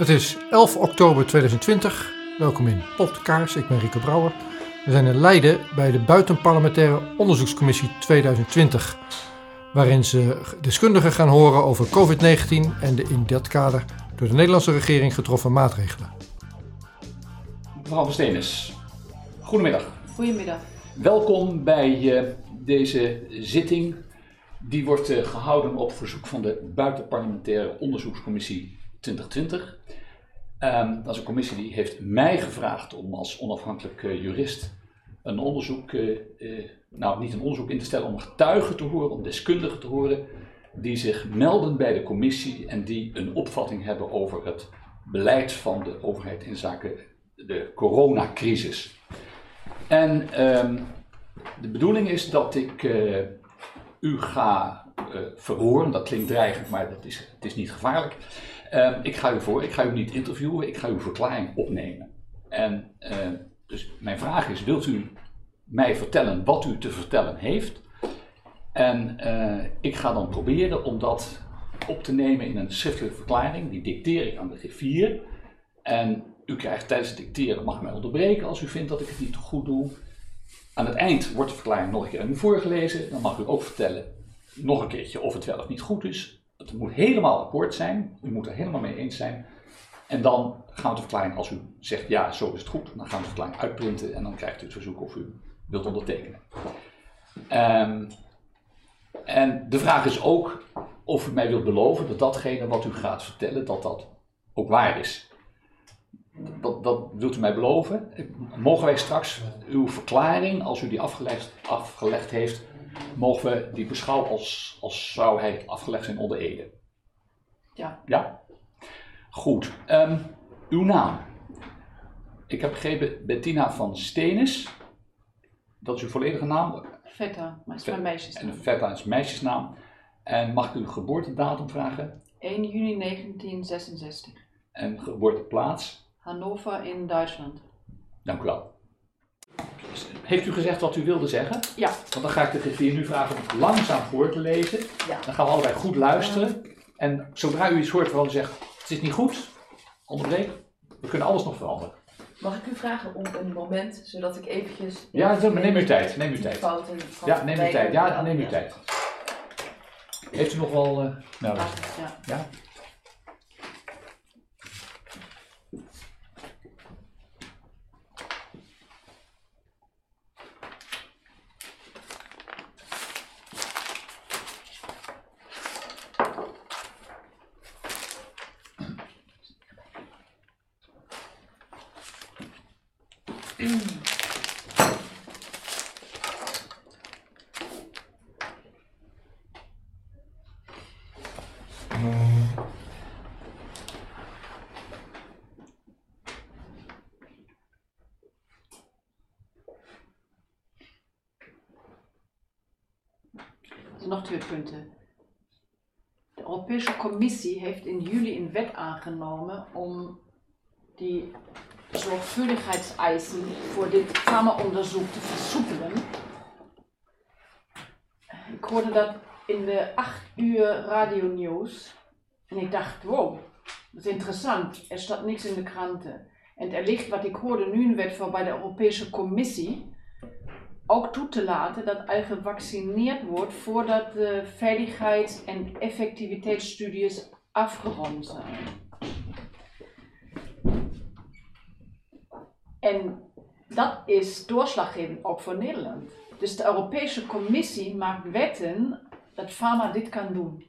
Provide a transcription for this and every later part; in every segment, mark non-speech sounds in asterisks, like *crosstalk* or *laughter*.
Het is 11 oktober 2020. Welkom in Podcast. Ik ben Rico Brouwer. We zijn in Leiden bij de Buitenparlementaire Onderzoekscommissie 2020, waarin ze deskundigen gaan horen over COVID-19 en de in dat kader door de Nederlandse regering getroffen maatregelen. Mevrouw van Steenis, goedemiddag. Goedemiddag. Welkom bij uh, deze zitting. Die wordt uh, gehouden op verzoek van de Buitenparlementaire Onderzoekscommissie 2020. Um, dat is een commissie die heeft mij gevraagd om als onafhankelijk uh, jurist een onderzoek, nou niet een onderzoek in te stellen, om getuigen te horen, om deskundigen te horen, die zich melden bij de commissie en die een opvatting hebben over het beleid van de overheid in zaken de coronacrisis. En um, de bedoeling is dat ik u ga verhoren. Dat klinkt dreigend, maar dat is, het is niet gevaarlijk. Uh, ik ga u voor, ik ga u niet interviewen, ik ga uw verklaring opnemen. En dus mijn vraag is: wilt u mij vertellen wat u te vertellen heeft? En ik ga dan proberen om dat op te nemen in een schriftelijke verklaring. Die dicteer ik aan de griffier. En u krijgt tijdens het dicteren, mag mij onderbreken als u vindt dat ik het niet goed doe. Aan het eind wordt de verklaring nog een keer aan u voorgelezen. Dan mag u ook vertellen nog een keertje of het wel of niet goed is. Het moet helemaal akkoord zijn. U moet er helemaal mee eens zijn. En dan gaan we de verklaring, als u zegt ja, zo is het goed, dan gaan we de verklaring uitprinten en dan krijgt u het verzoek of u wilt ondertekenen. Um, en de vraag is ook of u mij wilt beloven dat datgene wat u gaat vertellen, dat dat ook waar is. Dat, dat wilt u mij beloven? Mogen wij straks uw verklaring, als u die afgelegd, afgelegd heeft, mogen we die beschouwen als, als zou hij afgelegd zijn onder Ede? Ja. Ja? Goed. Um, uw naam. Ik heb begrepen Bettina van Stenis. Dat is uw volledige naam? Vetta, maar is mijn meisjesnaam. En Vetta is meisjesnaam. En mag ik uw geboortedatum vragen? 1 juni 1966. En geboorteplaats? Hannover in Duitsland. Dank u wel. Heeft u gezegd wat u wilde zeggen? Ja. Want dan ga ik de griffier nu vragen om langzaam voor te lezen. Ja. Dan gaan we allebei goed luisteren. En zodra u iets hoort waarvan u zegt, het is niet goed, onderbreek. We kunnen alles nog veranderen. Mag ik u vragen om een moment, zodat ik eventjes... Ja, neem uw tijd. Neem uw tijd. Fouten Ja, neem uw tijd. Ja, neem uw tijd. Heeft u nog wel... Uh, nou, Ja. ja? Punten. De Europese Commissie heeft in juli een wet aangenomen om die zorgvuldigheidseisen voor dit farmaonderzoek te versoepelen. Ik hoorde dat in de 8 uur radio nieuws en ik dacht, wow, dat is interessant. Er staat niks in de kranten. En er ligt, wat ik hoorde, nu een wet voor bij de Europese Commissie ook toe te laten dat al gevaccineerd wordt voordat de veiligheids- en effectiviteitsstudies afgerond zijn. En dat is doorslaggevend ook voor Nederland. Dus de Europese Commissie maakt wetten dat pharma dit kan doen.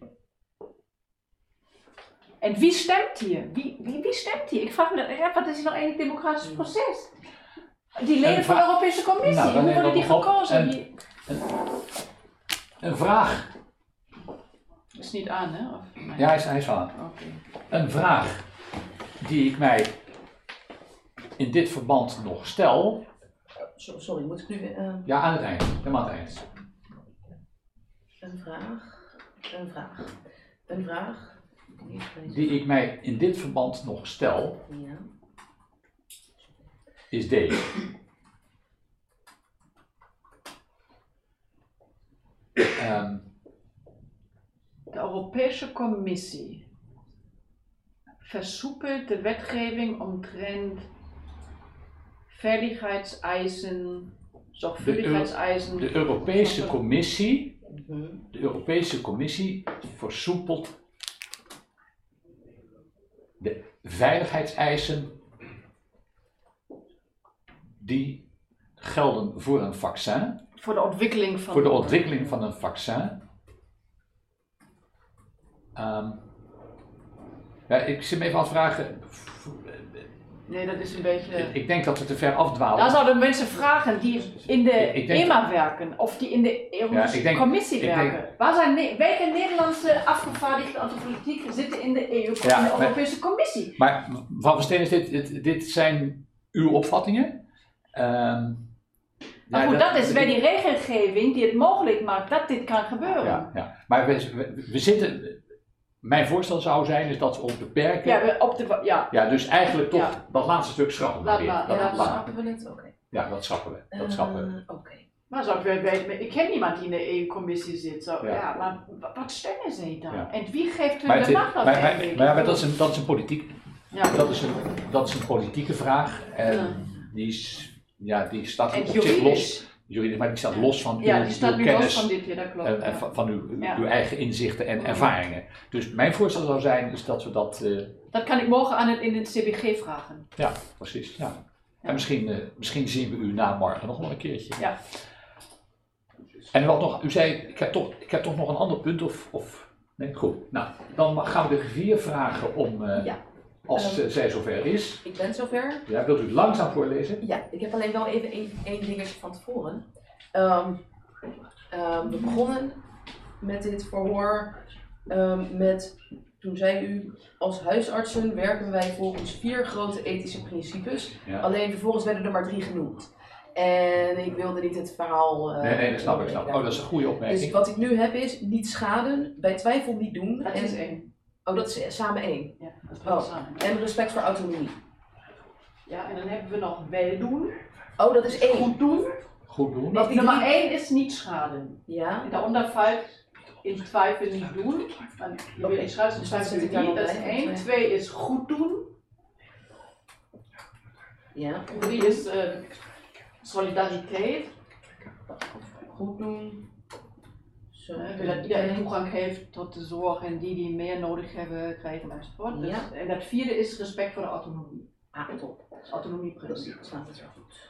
En wie stemt hier? Wie, wie, wie stemt hier? Ik vraag me dat, wat is hier nou eigenlijk democratisch proces? Die leden van de Europese Commissie, Nou, dan hoe worden die gekozen? En- Die- Een vraag. is niet aan, hè? Of. Ja, hij is, hij is aan. Oké. Een vraag die ik mij in dit verband nog stel. Sorry, moet ik nu eh, Ja, aan het eind. Helemaal aan het eind. een vraag? Een vraag. Een vraag. Die ik mij in dit verband nog stel, Ja. Is deze. Ehm, De Europese Commissie versoepelt de wetgeving omtrent veiligheidseisen, zorgvuldigheidseisen. De Europese Commissie, Mhm. de Europese Commissie versoepelt de veiligheidseisen die gelden voor een vaccin, voor de ontwikkeling van. voor de ontwikkeling van een vaccin. Ehm, ja, ik zit me even af te vragen. Nee, dat is een beetje. Ik denk dat we te ver afdwalen. Daar zouden mensen vragen die in de Ik denk- EMA werken of die in de Europese Ja, denk- Commissie ik denk- werken. Waar zijn ne- welke Nederlandse afgevaardigden uit de politiek zitten in de, EU, Ja, in de maar- Europese Commissie? Maar Van Versteen, is dit, dit, dit zijn uw opvattingen. Ehm, Maar ja, goed, dat is bij die regelgeving die het mogelijk maakt dat dit kan gebeuren. Ja, ja. Maar we, we, we zitten. Mijn voorstel zou zijn is dat we ons beperken. Ja, Ja, op de, ja. dus eigenlijk toch Ja. dat laatste stuk schrappen we weer. Dat, ja, dat- Snappen we het? Oké. ja, dat schrappen we. Dat schrappen. Eh, Oké. Maar zou ik weten, ik ken niemand die in de EU-commissie zit. Zo, Ja. ja. maar wa- wat stemmen ze dan? Ja. En wie geeft hun de macht dan maar, maar, maar dat, is een, dat is een politiek. ja. Dat is een, dat is een politieke vraag. En Ja. die, is, ja, die staat En op zich los. juridisch. Maar die staat los van Ja, uw, die staat uw kennis. los van dit, ja, dat klopt. en, en ja. van, van uw, uw eigen inzichten en ervaringen. Dus mijn voorstel zou zijn is dat we dat. eh, Dat kan ik morgen aan het, in het CBG vragen. Ja, precies. Ja. En misschien, eh, misschien zien we u na morgen nog wel een keertje. Ja. En wat nog, u zei, ik heb toch, ik heb toch nog een ander punt of, of nee, goed. Nou, dan gaan we de vier vragen om, eh, Ja. Als Ehm. eh, zij zover is. Ik ben zover. Ja, wilt u het langzaam voorlezen? Ja, ik heb alleen wel even één, één dingetje van tevoren. Ehm, ehm, we begonnen met dit verhoor ehm, met, toen zei u, als huisartsen werken wij volgens vier grote ethische principes. Ja. Alleen vervolgens werden er maar drie genoemd. En ik wilde niet het verhaal... eh, Nee, nee, dat snap ik. Snap. Oh, dat is een goede Dus opmerking. wat ik nu heb is, niet schaden, bij twijfel niet doen. Dat en, is één. Oh, dat is samen één. Ja, dat is Oh. samen. En respect voor autonomie. Ja, en dan hebben we nog wel doen, Oh, dat is één. goed doen. Goed doen. Nummer drie- één is niet schaden. Ja, En daaronder valt in twijfel niet doen. Want je wil schaden, dus dus ik daar niet. Dat is één. twee. Twee is goed doen. ja. Drie is eh, solidariteit. Goed doen. Eh, dat iedereen toegang heeft tot de zorg en die die meer nodig hebben krijgen enzovoort. Dus. En dat vierde is respect voor de autonomie. Ah, top. Autonomieprincipe. Dat staat het goed.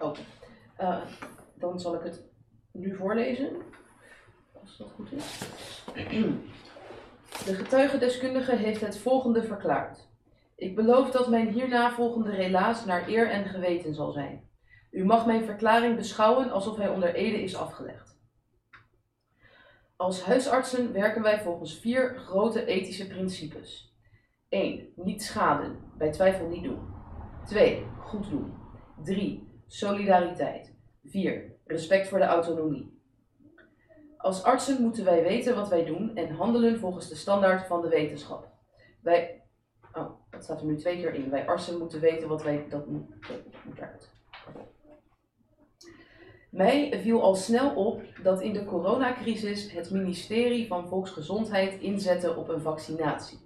Oké. Eh, dan zal ik het nu voorlezen. Als dat goed is. *clears throat* De getuigendeskundige heeft het volgende verklaard. Ik beloof dat mijn hierna volgende relaas naar eer en geweten zal zijn. U mag mijn verklaring beschouwen alsof hij onder ede is afgelegd. Als huisartsen werken wij volgens vier grote ethische principes. 1. Niet schaden, bij twijfel niet doen. 2. Goed doen. 3. Solidariteit. 4. Respect voor de autonomie. Als artsen moeten wij weten wat wij doen en handelen volgens de standaard van de wetenschap. Wij. Oh, dat staat er nu twee keer in. Wij artsen moeten weten wat wij. Dat moet, dat moet. Mij viel al snel op dat in de coronacrisis het ministerie van Volksgezondheid inzette op een vaccinatie.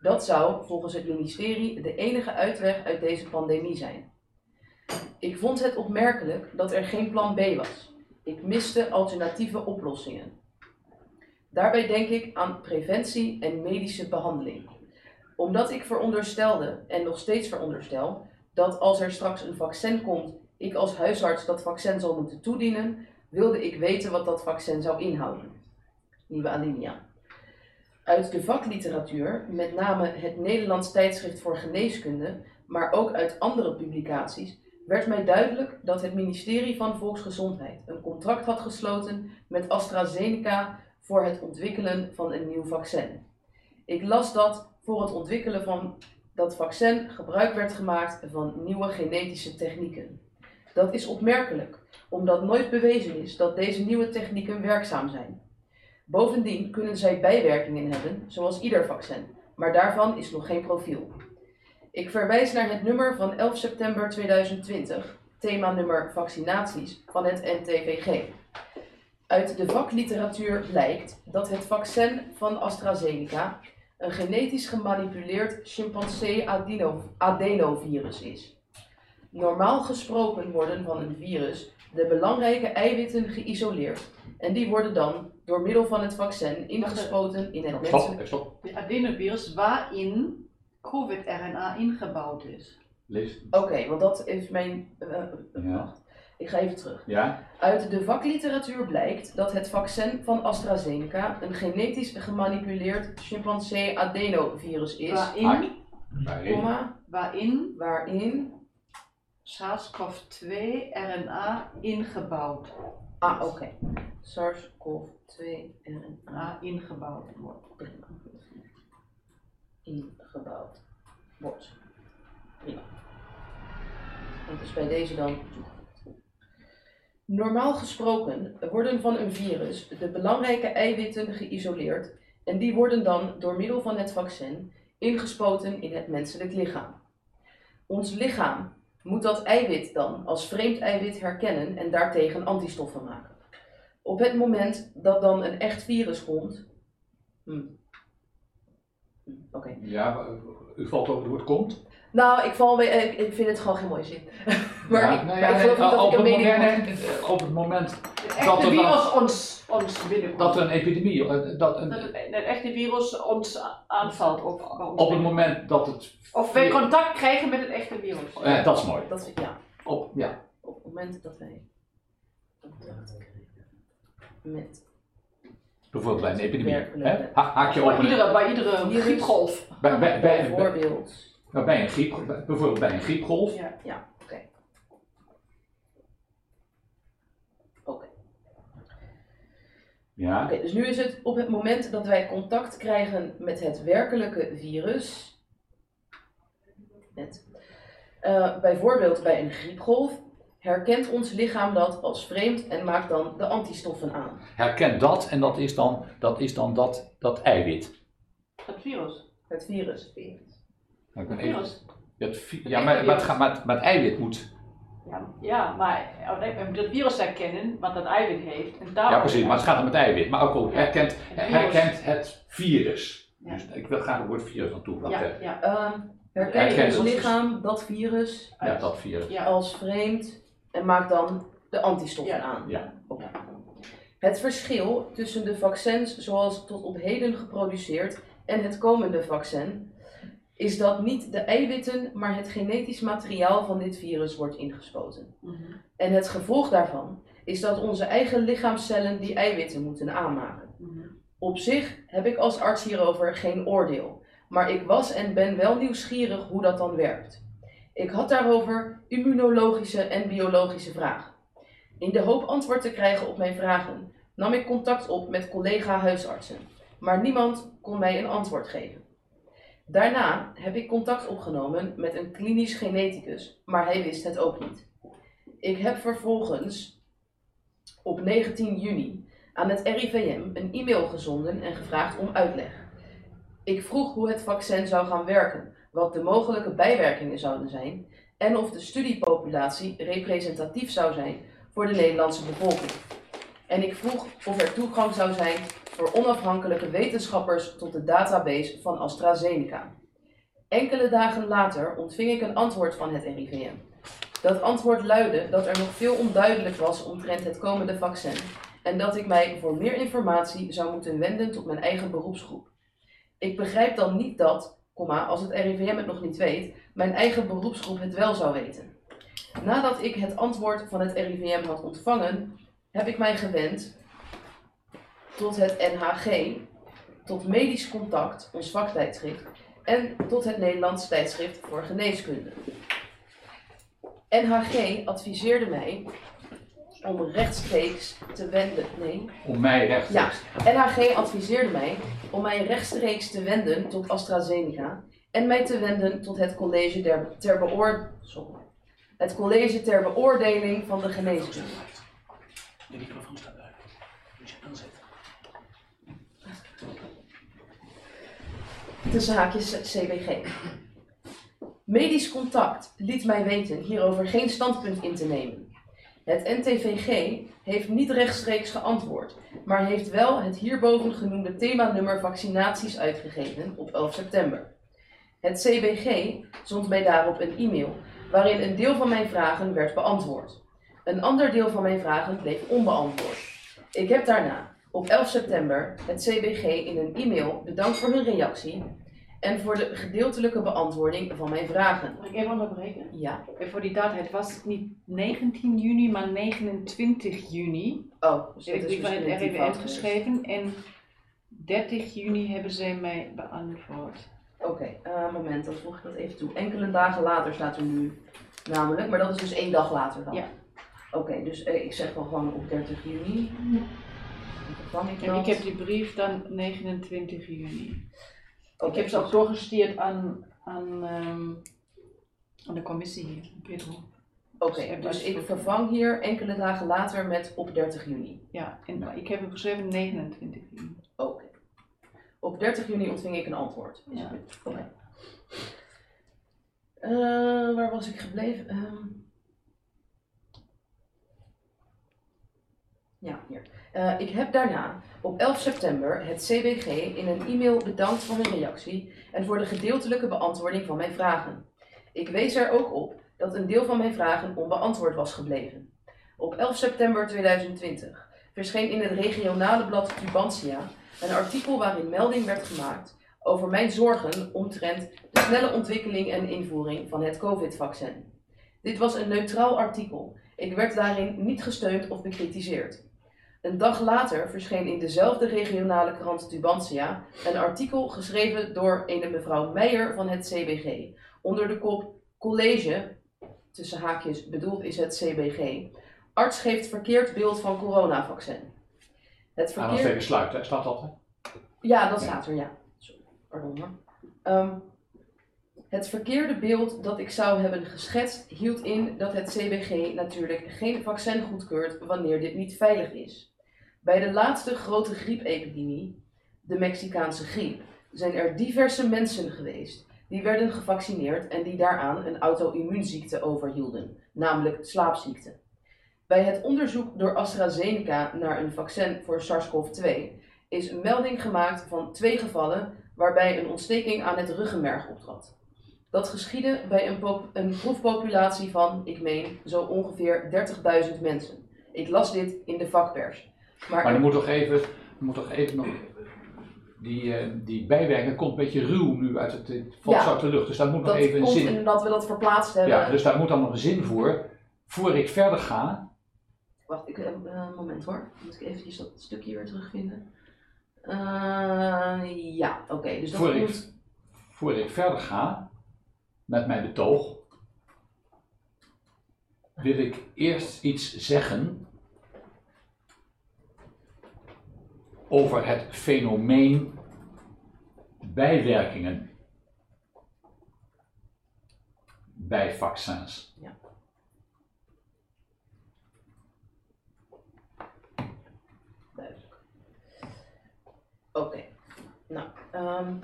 Dat zou volgens het ministerie de enige uitweg uit deze pandemie zijn. Ik vond het opmerkelijk dat er geen plan B was. Ik miste alternatieve oplossingen. Daarbij denk ik aan preventie en medische behandeling. Omdat ik veronderstelde, en nog steeds veronderstel, dat als er straks een vaccin komt, ik als huisarts dat vaccin zal moeten toedienen, wilde ik weten wat dat vaccin zou inhouden. Nieuwe alinea. Uit de vakliteratuur, met name het Nederlands tijdschrift voor geneeskunde, maar ook uit andere publicaties, werd mij duidelijk dat het ministerie van Volksgezondheid een contract had gesloten met AstraZeneca voor het ontwikkelen van een nieuw vaccin. Ik las dat voor het ontwikkelen van dat vaccin gebruik werd gemaakt van nieuwe genetische technieken. Dat is opmerkelijk, omdat nooit bewezen is dat deze nieuwe technieken werkzaam zijn. Bovendien kunnen zij bijwerkingen hebben, zoals ieder vaccin, maar daarvan is nog geen profiel. Ik verwijs naar het nummer van 11 september 2020, thema nummer vaccinaties van het NTVG. Uit de vakliteratuur blijkt dat het vaccin van AstraZeneca een genetisch gemanipuleerd chimpansee adeno- adenovirus is. Normaal gesproken worden van een virus de belangrijke eiwitten geïsoleerd en die worden dan door middel van het vaccin ingespoten in het menselijk stop. Het adenovirus waarin COVID-RNA ingebouwd is. Lees. Oké, want dat is mijn. eh, eh, Ja. Wacht, ik ga even terug. Ja? Uit de vakliteratuur blijkt dat het vaccin van AstraZeneca een genetisch gemanipuleerd chimpansee adenovirus is, Waarin, waarin waarin. SARS-CoV-2 RNA ingebouwd, Ah, oké. SARS-CoV-2 RNA ingebouwd wordt. prima. ingebouwd wordt. Prima. En dus bij deze dan. Normaal gesproken worden van een virus de belangrijke eiwitten geïsoleerd en die worden dan door middel van het vaccin ingespoten in het menselijk lichaam. Ons lichaam moet dat eiwit dan als vreemd eiwit herkennen en daartegen antistoffen maken. Op het moment dat dan een echt virus komt. Hm. Hm, Oké. Ja, u valt over het woord komt. Nou, ik, val weer, ik, ik vind het gewoon geen mooie zin. *laughs* maar Ja, ik, nou maar ja, ik geloof niet nee, dat op ik een het mening moment- moet. nee, nee, Op het moment Het Dat echte er dan- virus ons, ons binnenkomt. dat er een epidemie, eh, dat Dat een, het, het echte virus ons aanvalt. Ons op het moment dat het... Of wij contact krijgen met het echte virus. Eh, dat is mooi. Dat is, ja, Op, ja. op het moment dat wij contact krijgen met Bijvoorbeeld bij een epidemie. Werkelijk. Hè? Ha- Haak je op Bij een, iedere, bij iedere griepgolf. bij, bij, bij, bij, bijvoorbeeld. Nou, bij een griep, bijvoorbeeld bij een griepgolf. Ja. Ja, oké. Oké. Ja. Oké, dus nu is het op het moment dat wij contact krijgen met het werkelijke virus, met, eh, bijvoorbeeld bij een griepgolf, herkent ons lichaam dat als vreemd en maakt dan de antistoffen aan. Herken dat en dat is dan dat, is dan dat, dat eiwit. Het virus. Het virus. Nou, ik ben Het even- virus. het vi- ja, maar, maar, het gaat, maar, het, maar het eiwit moet. Ja, ja, maar oh, we moeten het virus herkennen, wat dat eiwit heeft. En daarom- Ja, precies, maar het gaat om het eiwit. Maar ook al herkent, Het virus. herkent het virus. Ja. Dus ik wil graag het woord virus aan toevoegen. Ja, ja, Ehm herkent Herkent ons ons. lichaam dat virus Ja, dat virus. ja. als vreemd en maakt dan de antistoffen Ja. aan. Ja. Oké. Het verschil tussen de vaccins zoals tot op heden geproduceerd en het komende vaccin is dat niet de eiwitten, maar het genetisch materiaal van dit virus wordt ingespoten. Mhm. En het gevolg daarvan is dat onze eigen lichaamcellen die eiwitten moeten aanmaken. Mhm. Op zich heb ik als arts hierover geen oordeel, maar ik was en ben wel nieuwsgierig hoe dat dan werkt. Ik had daarover immunologische en biologische vragen. In de hoop antwoord te krijgen op mijn vragen nam ik contact op met collega-huisartsen, maar niemand kon mij een antwoord geven. Daarna heb ik contact opgenomen met een klinisch geneticus, maar hij wist het ook niet. Ik heb vervolgens op 19 juni aan het RIVM een e-mail gezonden en gevraagd om uitleg. Ik vroeg hoe het vaccin zou gaan werken, wat de mogelijke bijwerkingen zouden zijn en of de studiepopulatie representatief zou zijn voor de Nederlandse bevolking. En ik vroeg of er toegang zou zijn voor onafhankelijke wetenschappers tot de database van AstraZeneca. Enkele dagen later ontving ik een antwoord van het RIVM. Dat antwoord luidde dat er nog veel onduidelijk was omtrent het komende vaccin en dat ik mij voor meer informatie zou moeten wenden tot mijn eigen beroepsgroep. Ik begrijp dan niet dat, als het RIVM het nog niet weet, mijn eigen beroepsgroep het wel zou weten. Nadat ik het antwoord van het RIVM had ontvangen, heb ik mij gewend tot het NHG, tot Medisch Contact, ons vaktijdschrift, en tot het Nederlands tijdschrift voor geneeskunde. NHG adviseerde mij om rechtstreeks te wenden. Nee. Om mij rechtstreeks. NHG adviseerde mij om mij rechtstreeks te wenden tot AstraZeneca en mij te wenden tot het college ter, ter, beoor, sorry. het college ter beoordeling van de geneeskunde. De microfoon staat uit. Moet je aanzetten. Tussen haakjes CBG. Medisch Contact liet mij weten hierover geen standpunt in te nemen. Het NTVG heeft niet rechtstreeks geantwoord, maar heeft wel het hierboven genoemde themanummer vaccinaties uitgegeven op 11 september. Het CBG zond mij daarop een e-mail waarin een deel van mijn vragen werd beantwoord. Een ander deel van mijn vragen bleef onbeantwoord. Ik heb daarna, op 11 september, het CBG in een e-mail bedankt voor hun reactie en voor de gedeeltelijke beantwoording van mijn vragen. Mag ik even onderbreken? Ja, En voor die data, het was niet 19 juni, maar 29 juni. oh, dus dat is van het geweest. geschreven en 30 juni hebben zij mij beantwoord. Oké, eh, moment, dan voeg ik dat even toe. Enkele dagen later staat er nu namelijk, maar dat is dus één dag later dan. Ja. Oké, dus eh, ik zeg wel gewoon op 30 juni. Vervang ik En ik heb die brief dan 29 juni. Ik heb ze ook doorgestuurd aan, aan, ehm, aan de commissie hier, Pedro. Oké, dus ik vervang hier enkele dagen later met op 30 juni. Ja, en ik heb hem geschreven 29 juni. Oké. Op 30 juni ontving ik een antwoord. Ja. Oké. Eh, waar was ik gebleven? Ehm. ja, hier. Eh, ik heb daarna op 11 september het CBG in een e-mail bedankt voor hun reactie en voor de gedeeltelijke beantwoording van mijn vragen. Ik wees er ook op dat een deel van mijn vragen onbeantwoord was gebleven. Op 11 september 2020 verscheen in het regionale blad Tubantia een artikel waarin melding werd gemaakt over mijn zorgen omtrent de snelle ontwikkeling en invoering van het COVID-vaccin. Dit was een neutraal artikel. Ik werd daarin niet gesteund of bekritiseerd. Een dag later verscheen in dezelfde regionale krant Tubantia een artikel geschreven door een mevrouw Meijer van het CBG onder de kop College, tussen haakjes bedoeld is het CBG, arts geeft verkeerd beeld van coronavaccin. Het verkeer... tegen sluiten, staat dat? Hè? Ja, dat staat er, ja. Sorry, pardon. Ehm, het verkeerde beeld dat ik zou hebben geschetst hield in dat het CBG natuurlijk geen vaccin goedkeurt wanneer dit niet veilig is. Bij de laatste grote griepepidemie, de Mexicaanse griep, zijn er diverse mensen geweest die werden gevaccineerd en die daaraan een auto-immuunziekte overhielden, namelijk slaapziekte. Bij het onderzoek door AstraZeneca naar een vaccin voor SARS-CoV-2 is een melding gemaakt van twee gevallen waarbij een ontsteking aan het ruggenmerg optrad. Dat geschiedde bij een, een proefpopulatie van, ik meen, zo ongeveer 30.000 mensen. Ik las dit in de vakpers. Maar, Maar er moet toch even, er moet toch even nog. Die, eh, die bijwerking komt een beetje ruw nu uit het. Het valt Ja. zo uit de lucht. Dus daar moet nog dat even een komt zin. in dat we dat verplaatst hebben. Ja, dus daar moet dan nog een zin voor. Voor ik verder ga. Wacht, ik, eh, een moment hoor. Moet ik eventjes dat stukje weer terugvinden. Eh, ja, oké. dus dat Voor ik, moet... voor ik verder ga met mijn betoog. Wil ik eerst iets zeggen over het fenomeen bijwerkingen bij vaccins. Duidelijk. Oké. Nou, ehm,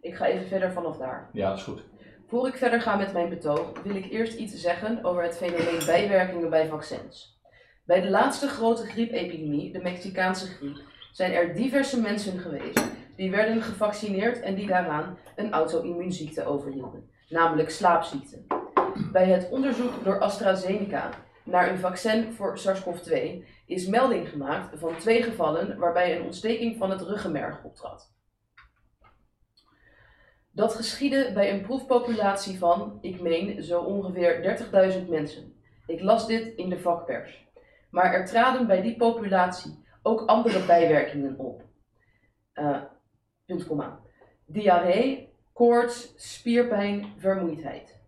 ik ga even verder vanaf daar. Ja, dat is goed. Voor ik verder ga met mijn betoog, wil ik eerst iets zeggen over het fenomeen bijwerkingen bij vaccins. Bij de laatste grote griepepidemie, de Mexicaanse griep, zijn er diverse mensen geweest die werden gevaccineerd en die daaraan een auto-immuunziekte overhielden, namelijk slaapziekte. Bij het onderzoek door AstraZeneca naar een vaccin voor SARS-CoV-2 is melding gemaakt van twee gevallen waarbij een ontsteking van het ruggenmerg optrad. Dat geschiedde bij een proefpopulatie van, ik meen, zo ongeveer 30.000 mensen. Ik las dit in de vakpers. Maar er traden bij die populatie ook andere bijwerkingen op. Eh, punt komma. Diarree, koorts, spierpijn, vermoeidheid.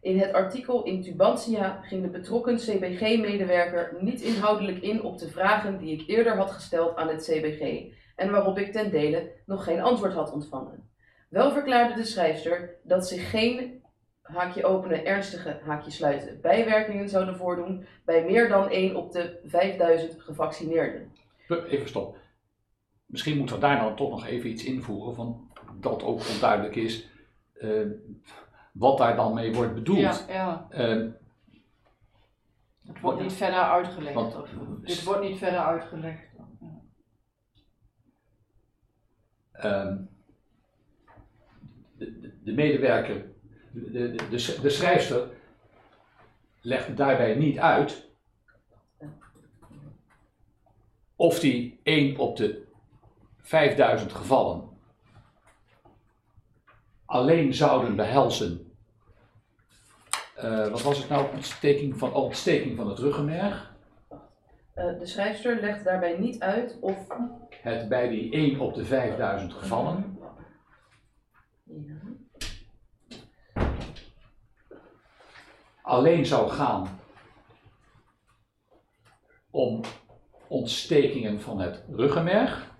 In het artikel in Tubantia ging de betrokken CBG-medewerker niet inhoudelijk in op de vragen die ik eerder had gesteld aan het CBG en waarop ik ten dele nog geen antwoord had ontvangen. Wel verklaarde de schrijfster dat zich geen haakje openen, ernstige haakje sluiten bijwerkingen zouden voordoen bij meer dan 1 op de 5000 gevaccineerden. Even stop. Misschien moeten we daar dan toch nog even iets invoeren van dat ook onduidelijk is eh, wat daar dan mee wordt bedoeld. Ja, ja. Eh, Het wordt niet verder uitgelegd. Want- of- dit wordt niet verder uitgelegd. Ehm, de medewerker, de, de, de, sch- de schrijfster legt daarbij niet uit of die 1 op de 5000 gevallen alleen zouden behelzen. eh, wat was het nou? Ontsteking van, oh, ontsteking van het ruggenmerg. Eh, de schrijfster legt daarbij niet uit of. Het bij die 1 op de 5000 gevallen Ja. Alleen zou gaan om ontstekingen van het ruggenmerg,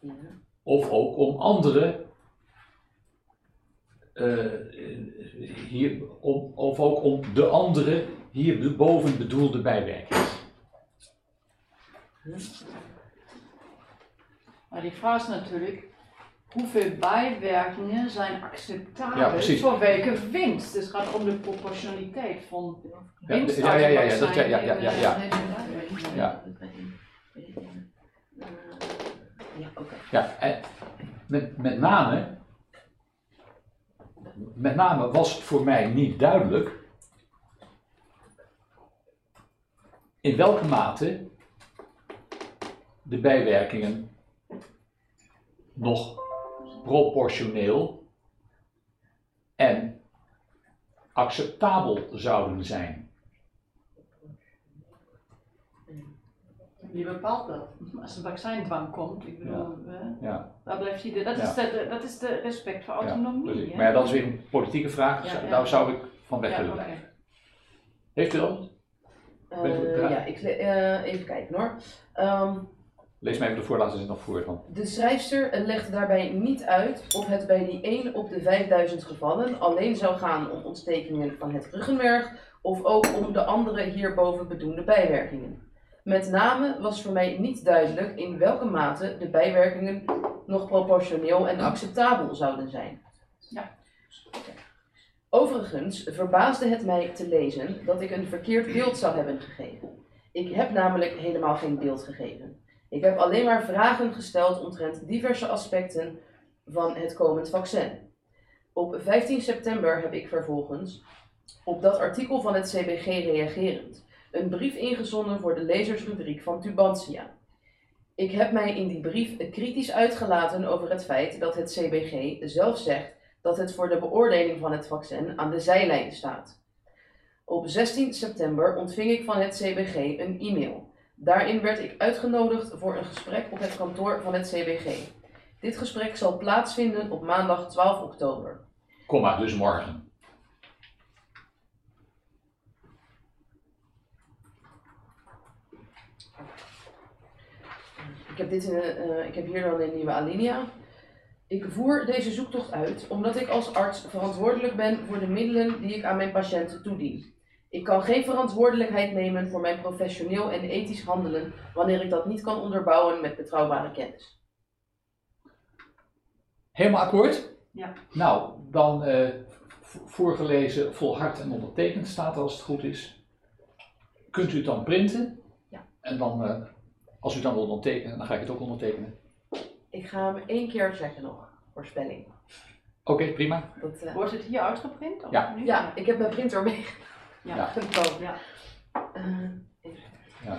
Ja. of ook om andere, eh, hier, om, of ook om de andere hierboven bedoelde bijwerking. Maar die vraag is natuurlijk, hoeveel bijwerkingen zijn acceptabel Ja, voor welke winst? Dus het gaat om de proportionaliteit van winst ja, ja, ja, ja, dat- ja, ja, ja, ja, ja. Ja. Eh, Ja. Ja, en met, met name, met name was voor mij niet duidelijk in welke mate de bijwerkingen nog proportioneel en acceptabel zouden zijn. Wie bepaalt dat? Als een vaccindwang komt, ik bedoel, Ja, daar blijft hij dat, Ja. is de, dat is de respect voor ja, autonomie. hè? Maar ja, dat is weer een politieke vraag, Ja, ja. daar zou ik van weg Ja, willen blijven. Heeft u dat? Eh, ja, ik, eh, even kijken hoor. Ehm, Lees mij even de voorlaatste zin nog voor dan. De schrijfster legt daarbij niet uit of het bij die 1 op de 5000 gevallen alleen zou gaan om ontstekingen van het ruggenmerg of ook om de andere hierboven bedoelde bijwerkingen. Met name was voor mij niet duidelijk in welke mate de bijwerkingen nog proportioneel en acceptabel zouden zijn. Ja. Overigens verbaasde het mij te lezen dat ik een verkeerd beeld zou hebben gegeven. Ik heb namelijk helemaal geen beeld gegeven. Ik heb alleen maar vragen gesteld omtrent diverse aspecten van het komend vaccin. Op 15 september heb ik vervolgens, op dat artikel van het CBG reagerend, een brief ingezonden voor de lezersrubriek van Tubantia. Ik heb mij in die brief kritisch uitgelaten over het feit dat het CBG zelf zegt dat het voor de beoordeling van het vaccin aan de zijlijn staat. Op 16 september ontving ik van het CBG een e-mail. Daarin werd ik uitgenodigd voor een gesprek op het kantoor van het CBG. Dit gesprek zal plaatsvinden op maandag 12 oktober. Komma, dus morgen. Ik heb, dit in, eh, ik heb hier dan een nieuwe alinea. Ik voer deze zoektocht uit omdat ik als arts verantwoordelijk ben voor de middelen die ik aan mijn patiënten toedien. Ik kan geen verantwoordelijkheid nemen voor mijn professioneel en ethisch handelen wanneer ik dat niet kan onderbouwen met betrouwbare kennis. Helemaal akkoord? Ja. Nou, dan eh, v- voorgelezen, volhard en ondertekend staat als het goed is. Kunt u het dan printen? Ja. En dan, eh, als u dan wilt ondertekenen, dan ga ik het ook ondertekenen. Ik ga hem één keer checken nog, voor spelling. Oké, prima. Dat, eh, Wordt het hier uitgeprint? Of Ja. niet? ja, ik heb mijn printer mee. Ja. Ja. genomen. Ja. Ja.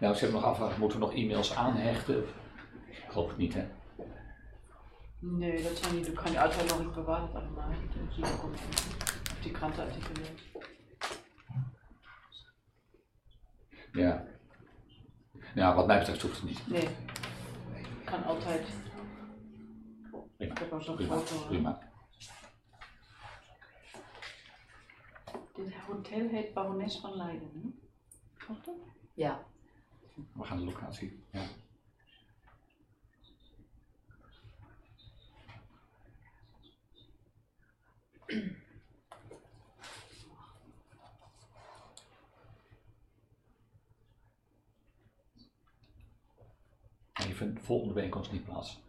Nou, ik zit nog afvragen, moeten we nog e-mails aanhechten? Ik geloof het niet, hè? Nee, dat zou niet doen. Kan je altijd nog niet bewaren allemaal. Dan zie je ook op die krantenartikelen. Ja. Nou, wat mij betreft hoeft het niet. Nee. Kan altijd. Prima, Ik heb al zo'n prima, foto. prima. Dit hotel heet Barones van Leiden. Hè? Klopt dat? Ja, We gaan de locatie. Ja. Even vindt de volgende bijeenkomst niet plaats.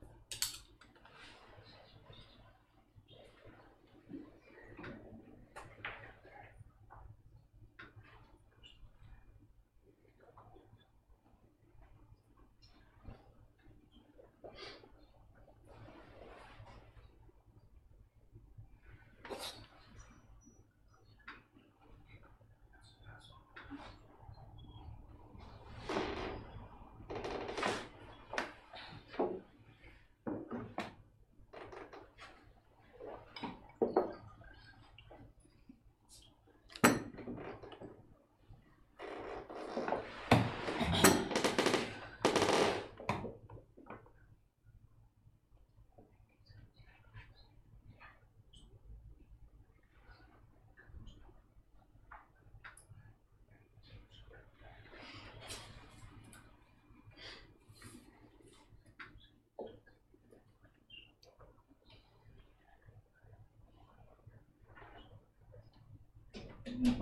Ja?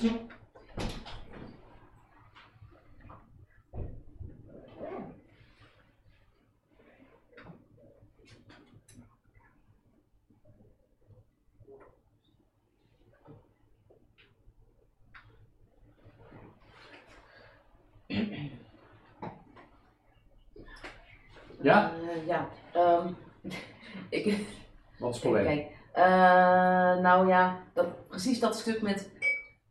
Eh, ja. ehm, *laughs* ik, Wat is het probleem? kijken. Eh, nou ja, dat, precies dat stuk met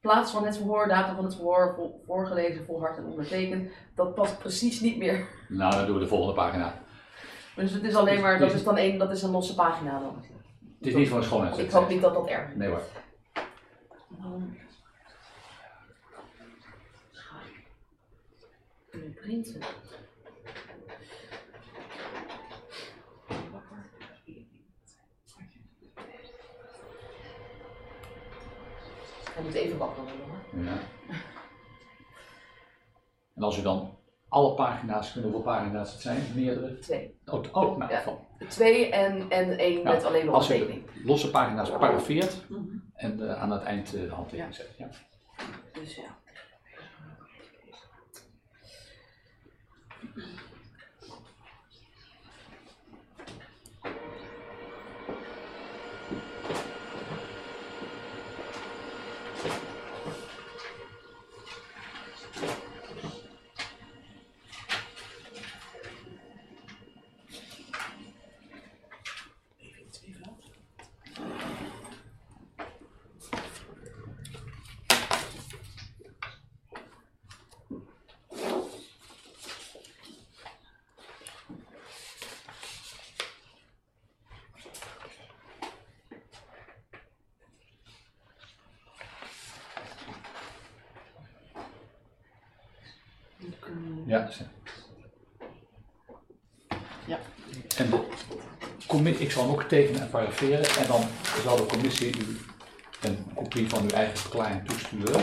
plaats van het verhoor, datum van het verhoor, vo- voorgelezen, volhard en ondertekend, dat past precies niet meer. Nou, dan doen we de volgende pagina. Dus het is alleen maar, dat is dan een, dat is een losse pagina dan. Het is niet een schoonheid. Ik hoop niet dat dat erg is. Nee hoor. We printen? Hij moet even wachten hoor. Ja. En als u dan alle pagina's, kunnen hoeveel pagina's het zijn? Meerdere? Twee. Oh, oh nou, Ja. van. Twee en, en één Ja, met alleen de Als u losse pagina's parafeert Mhm. en eh, aan het eind eh, de handtekening zet. Ja. Dus ja. Even iets even af. Ja, zo. Ja. En de commissie, ik zal hem ook tekenen en paraferen en dan zal de commissie u een kopie van uw eigen verklaring toesturen.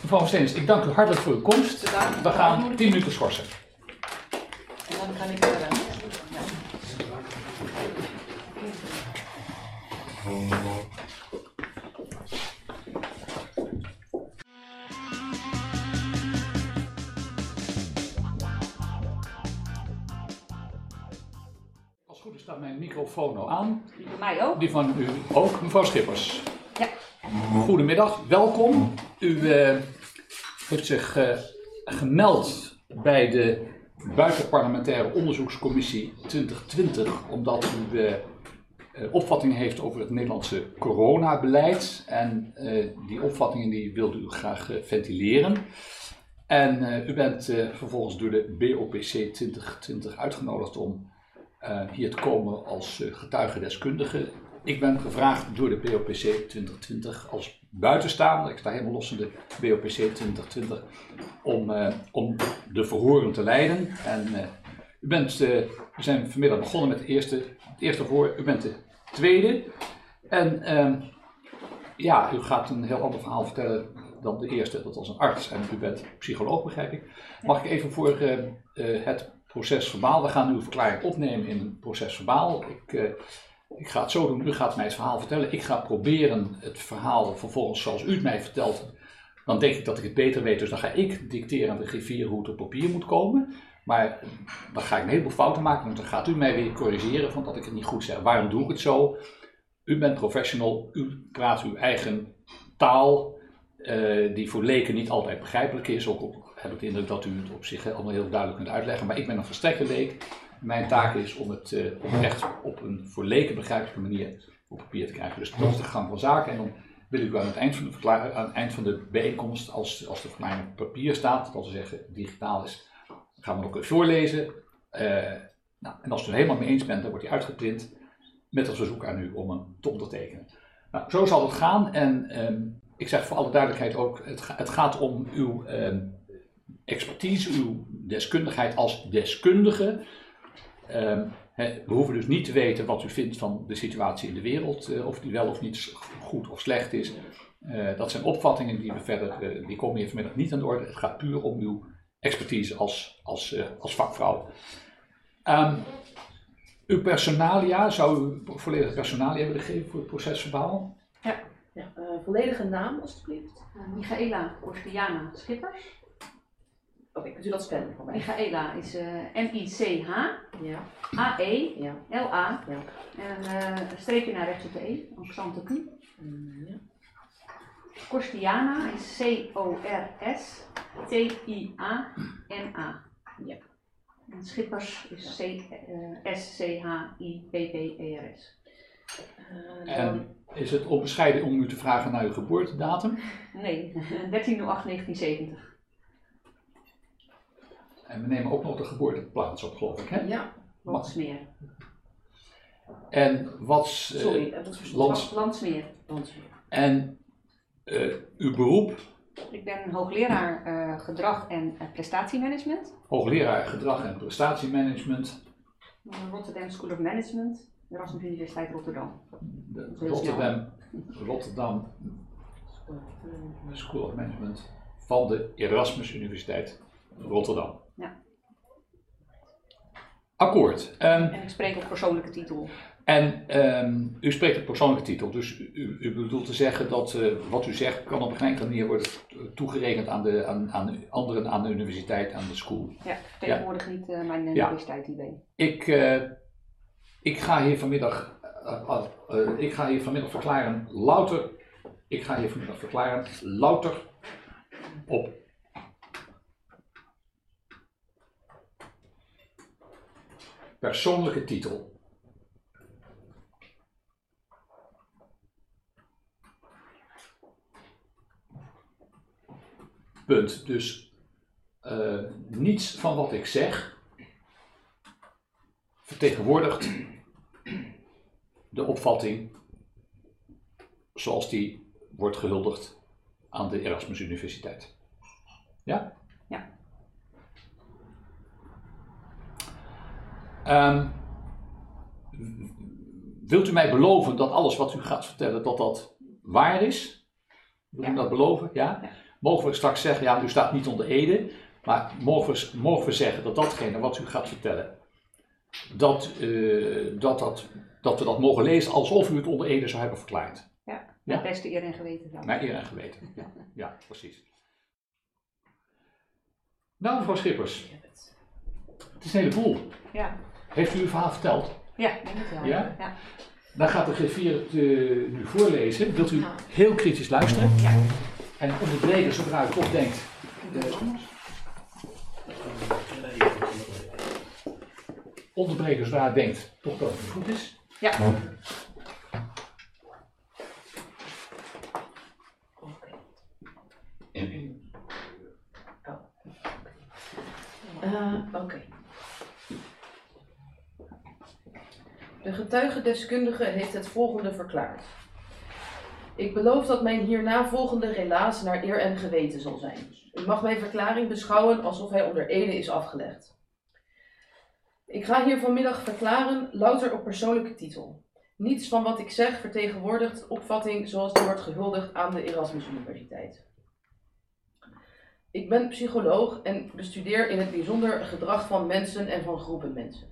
Mevrouw Steens, ik dank u hartelijk voor uw komst. We gaan 10 minuten schorsen. Van u ook, mevrouw Schippers. Ja. Goedemiddag, welkom. U eh, heeft zich eh, gemeld bij de Buitenparlementaire Onderzoekscommissie 2020, omdat u eh, opvattingen heeft over het Nederlandse coronabeleid. En die opvattingen die wilt u graag ventileren. En u bent vervolgens door de BOPC 2020 uitgenodigd om hier te komen als eh, getuigendeskundige. Ik ben gevraagd door de BOPC 2020 als buitenstaander, ik sta helemaal los van de BOPC 2020, om, eh, om de verhoren te leiden. En eh, u bent, eh, we zijn vanmiddag begonnen met het eerste, het eerste verhoor, u bent de tweede. En ehm, ja, u gaat een heel ander verhaal vertellen dan de eerste, dat was een arts en u bent psycholoog, begrijp ik. Mag ik even voor het proces verbaal, we gaan een verklaring opnemen in een proces verbaal. Ik, ik ga het zo doen, u gaat mij het verhaal vertellen. Ik ga proberen het verhaal vervolgens zoals u het mij vertelt. Dan denk ik dat ik het beter weet, dus dan ga ik dicteren aan de griffier hoe het op papier moet komen. Maar dan ga ik een heleboel fouten maken, want dan gaat u mij weer corrigeren van dat ik het niet goed zeg. Waarom doe ik het zo? U bent professional, u praat uw eigen taal, eh, die voor leken niet altijd begrijpelijk is. Ook heb ik de indruk dat u het op zich allemaal heel duidelijk kunt uitleggen. Maar ik ben een verstrekte leek. Mijn taak is om het eh, echt op een voor leken begrijpelijke manier op papier te krijgen. Dus dat is de gang van zaken. En dan wil ik u aan het eind van de, aan het eind van de bijeenkomst, als, als de verklaring op papier staat, dat wil zeggen digitaal is, gaan we nog even voorlezen. Eh, nou, en als u het er helemaal mee eens bent, dan wordt hij uitgeprint met het verzoek aan u om hem te ondertekenen. Nou, zo zal het gaan. En ehm, ik zeg voor alle duidelijkheid ook, het, het gaat om uw ehm, expertise, uw deskundigheid als deskundige. Ehm, hè, we hoeven dus niet te weten wat u vindt van de situatie in de wereld, eh, of die wel of niet goed of slecht is. Eh, dat zijn opvattingen die we verder, eh, die komen hier vanmiddag niet aan de orde. Het gaat puur om uw expertise als, als, eh, als vakvrouw. Ehm, uw personalia, zou u volledige personalia willen geven voor het procesverbaal? Ja, eh, volledige naam alstublieft. Uh, Michaela Orskiana Schippers. Oké, kunt u dat spellen voor mij? Michaela is eh, M-I-C-H-A-E-L-A. Ja. Ja. En eh, een streepje naar rechts op de E, Q. Mm, ja. Korstiana is C-O-R-S-T-I-A-N-A. Ja. En Schippers is C- S-C-H-I-P-P-E-R-S. Eh, dan- En is het onbescheiden om u te vragen naar uw geboortedatum? Nee, *laughs* 13.08.1970. En we nemen ook nog de geboorteplaats op, geloof ik. Hè? ja, Landsmeer. En wat. eh, sorry, eh, dat is Lands- Landsmeer. Landsmeer. En eh, uw beroep, Ik ben hoogleraar eh, gedrag en eh, prestatiemanagement. hoogleraar gedrag en prestatiemanagement, Rotterdam School of Management, Erasmus Universiteit Rotterdam. de Rotterdam, Rotterdam School of Management van de Erasmus Universiteit Rotterdam. Ja. Akkoord. Ehm, En ik spreek op persoonlijke titel. En ehm, u spreekt op persoonlijke titel, dus u, u bedoelt te zeggen dat eh, wat u zegt kan op een enkele manier worden toegerekend aan, de, aan, aan anderen aan de universiteit, aan de school. Ja, tegenwoordig niet eh, mijn Ja. universiteit IB. Ik, eh, ik ga hier vanmiddag, eh, eh, eh, ik ga hier vanmiddag verklaren louter, ik ga hier vanmiddag verklaren louter op persoonlijke titel. Punt. Dus eh, niets van wat ik zeg vertegenwoordigt de opvatting zoals die wordt gehuldigd aan de Erasmus Universiteit. Ja? Ehm, w- wilt u mij beloven dat alles wat u gaat vertellen, dat dat waar is? Wilt u dat beloven? Ja? Mogen we straks zeggen, ja, u staat niet onder ede, maar mogen we, mogen we zeggen dat datgene wat u gaat vertellen, dat, eh, dat, dat, dat we dat mogen lezen alsof u het onder ede zou hebben verklaard? Ja, Ja. met beste eer en geweten. Ja. Naar eer en geweten. Ja, ja precies. Nou, mevrouw Schippers, het is een heleboel. Ja. Heeft u uw verhaal verteld? ja, ik denk het wel. Ja? ja. Dan gaat de griffier het eh, nu voorlezen. Wilt u Ja. heel kritisch luisteren? Ja. En onderbreken zodra u toch denkt. Onderbreken zodra u denkt toch dat het goed is. Ja. Eh, Oké. De getuigendeskundige heeft het volgende verklaard. Ik beloof dat mijn hierna volgende relaas naar eer en geweten zal zijn. U mag mijn verklaring beschouwen alsof hij onder ede is afgelegd. Ik ga hier vanmiddag verklaren louter op persoonlijke titel. Niets van wat ik zeg vertegenwoordigt opvatting zoals die wordt gehuldigd aan de Erasmus Universiteit. Ik ben psycholoog en bestudeer in het bijzonder gedrag van mensen en van groepen mensen.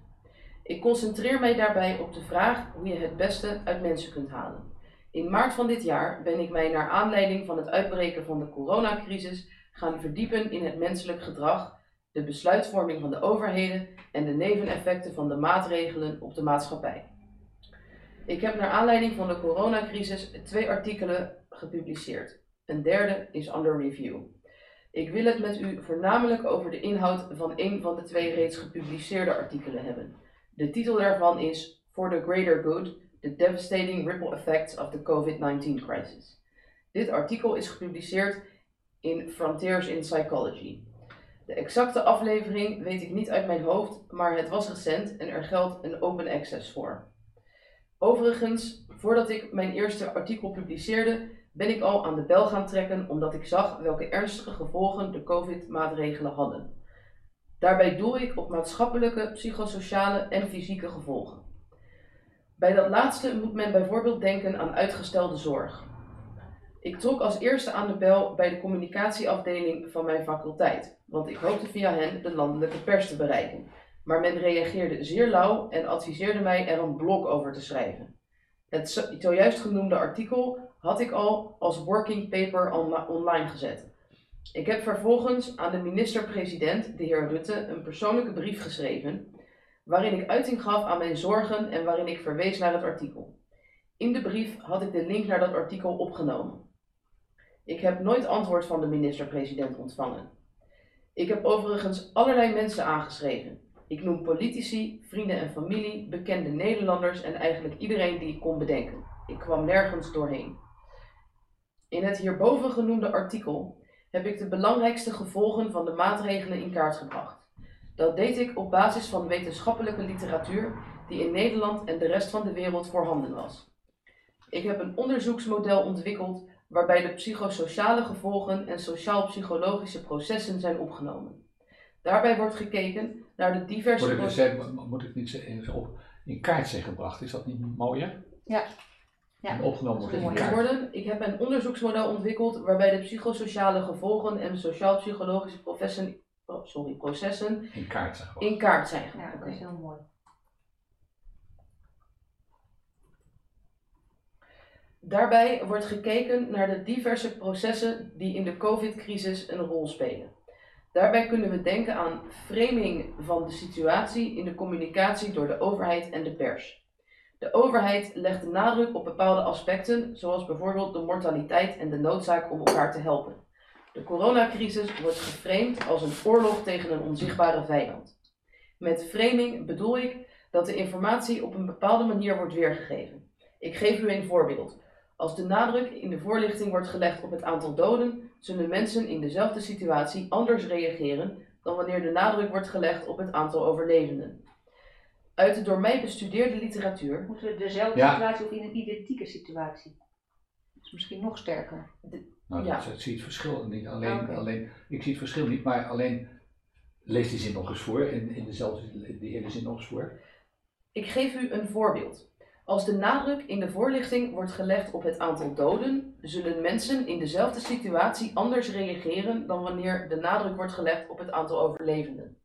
Ik concentreer mij daarbij op de vraag hoe je het beste uit mensen kunt halen. In maart van dit jaar ben ik mij naar aanleiding van het uitbreken van de coronacrisis gaan verdiepen in het menselijk gedrag, de besluitvorming van de overheden en de neveneffecten van de maatregelen op de maatschappij. Ik heb naar aanleiding van de coronacrisis twee artikelen gepubliceerd. Een derde is under review. Ik wil het met u voornamelijk over de inhoud van een van de twee reeds gepubliceerde artikelen hebben. De titel daarvan is For the Greater Good: The Devastating Ripple Effects of the COVID-19 Crisis. Dit artikel is gepubliceerd in Frontiers in Psychology. De exacte aflevering weet ik niet uit mijn hoofd, maar het was recent en er geldt een open access voor. Overigens, voordat ik mijn eerste artikel publiceerde, ben ik al aan de bel gaan trekken omdat ik zag welke ernstige gevolgen de COVID-maatregelen hadden. Daarbij doel ik op maatschappelijke, psychosociale en fysieke gevolgen. Bij dat laatste moet men bijvoorbeeld denken aan uitgestelde zorg. Ik trok als eerste aan de bel bij de communicatieafdeling van mijn faculteit, want ik hoopte via hen de landelijke pers te bereiken. Maar men reageerde zeer lauw en adviseerde mij er een blog over te schrijven. Het zojuist genoemde artikel had ik al als working paper online gezet. Ik heb vervolgens aan de minister-president, de heer Rutte, een persoonlijke brief geschreven, waarin ik uiting gaf aan mijn zorgen en waarin ik verwees naar het artikel. In de brief had ik de link naar dat artikel opgenomen. Ik heb nooit antwoord van de minister-president ontvangen. Ik heb overigens allerlei mensen aangeschreven. Ik noem politici, vrienden en familie, bekende Nederlanders en eigenlijk iedereen die ik kon bedenken. Ik kwam nergens doorheen. In het hierboven genoemde artikel heb ik de belangrijkste gevolgen van de maatregelen in kaart gebracht. Dat deed ik op basis van wetenschappelijke literatuur die in Nederland en de rest van de wereld voorhanden was. Ik heb een onderzoeksmodel ontwikkeld waarbij de psychosociale gevolgen en sociaal-psychologische processen zijn opgenomen. Daarbij wordt gekeken naar de diverse... Moet ik, dus zeggen, moet ik niet zeggen, op in kaart zijn gebracht? Is dat niet mooier? Ja. Ja. En opgenomen wordt in kaart. Worden. Ik heb een onderzoeksmodel ontwikkeld waarbij de psychosociale gevolgen en sociaal-psychologische processen, oh, sorry, processen in kaart zijn gebracht. In kaart zijn gebracht. Ja, dat is heel mooi. Daarbij wordt gekeken naar de diverse processen die in de COVID-crisis een rol spelen. Daarbij kunnen we denken aan framing van de situatie in de communicatie door de overheid en de pers. De overheid legt de nadruk op bepaalde aspecten, zoals bijvoorbeeld de mortaliteit en de noodzaak om elkaar te helpen. De coronacrisis wordt geframed als een oorlog tegen een onzichtbare vijand. Met framing bedoel ik dat de informatie op een bepaalde manier wordt weergegeven. Ik geef u een voorbeeld. Als de nadruk in de voorlichting wordt gelegd op het aantal doden, zullen mensen in dezelfde situatie anders reageren dan wanneer de nadruk wordt gelegd op het aantal overlevenden. Uit de door mij bestudeerde literatuur. Moeten we dezelfde situatie of in een identieke situatie? Dat is misschien nog sterker. nou, ja. dat, zie het verschil niet. Alleen, ah, alleen, ik zie het verschil niet, maar alleen lees die zin nog eens voor, in, in dezelfde de hele zin nog eens voor. Ik geef u een voorbeeld. Als de nadruk in de voorlichting wordt gelegd op het aantal doden, zullen mensen in dezelfde situatie anders reageren dan wanneer de nadruk wordt gelegd op het aantal overlevenden.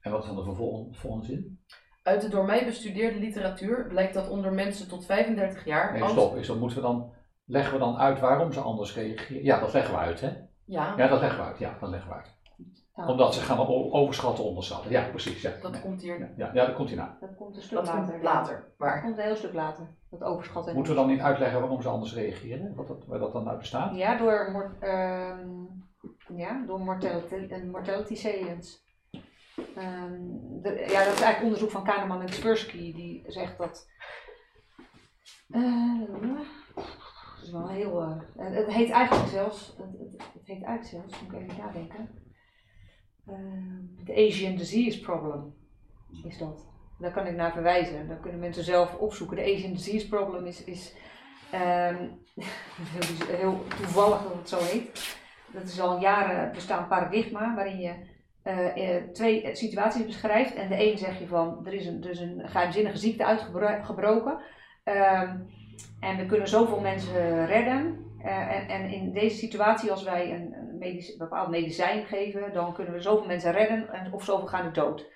En wat is dan de vervolgende zin? Uit de door mij bestudeerde literatuur blijkt dat onder mensen tot 35 jaar. Nee, stop. Is dan moeten we dan, leggen we dan uit waarom ze anders reageren? Ja, dat leggen we uit, hè? Ja. Ja, dat leggen we uit. Ja, dat leggen we uit. Omdat ze gaan overschatten, onderschatten. Ja, precies. Ja. Dat komt hier. Ja, ja, dat komt hierna. Dat komt een stuk dat later. Komt later. Maar... Dat komt een heel stuk later. Dat overschatten. Moeten we dan niet uitleggen waarom ze anders reageren? Wat dat, waar dat dan uit bestaat? Ja, door, uh, ja, door mortality, mortality salience. Um, de, ja, dat is eigenlijk onderzoek van Kahneman en Tversky, die zegt dat. Dat is wel heel. Uh, het heet eigenlijk zelfs. Het, het, heet eigenlijk zelfs, moet ik even nadenken. Uh, de Asian Disease Problem is dat. Daar kan ik naar verwijzen. Dan kunnen mensen zelf opzoeken. De Asian Disease Problem is, is um, *laughs* heel, heel toevallig dat het zo heet. Dat is al jaren bestaand paradigma waarin je uh, twee situaties beschrijft. En de een zeg je van, er is een, dus een geheimzinnige ziekte uitgebroken. Um, en we kunnen zoveel mensen redden. Uh, en, en, in deze situatie, als wij een, medici- bepaald medicijn geven, dan kunnen we zoveel mensen redden en, of zoveel gaan er dood.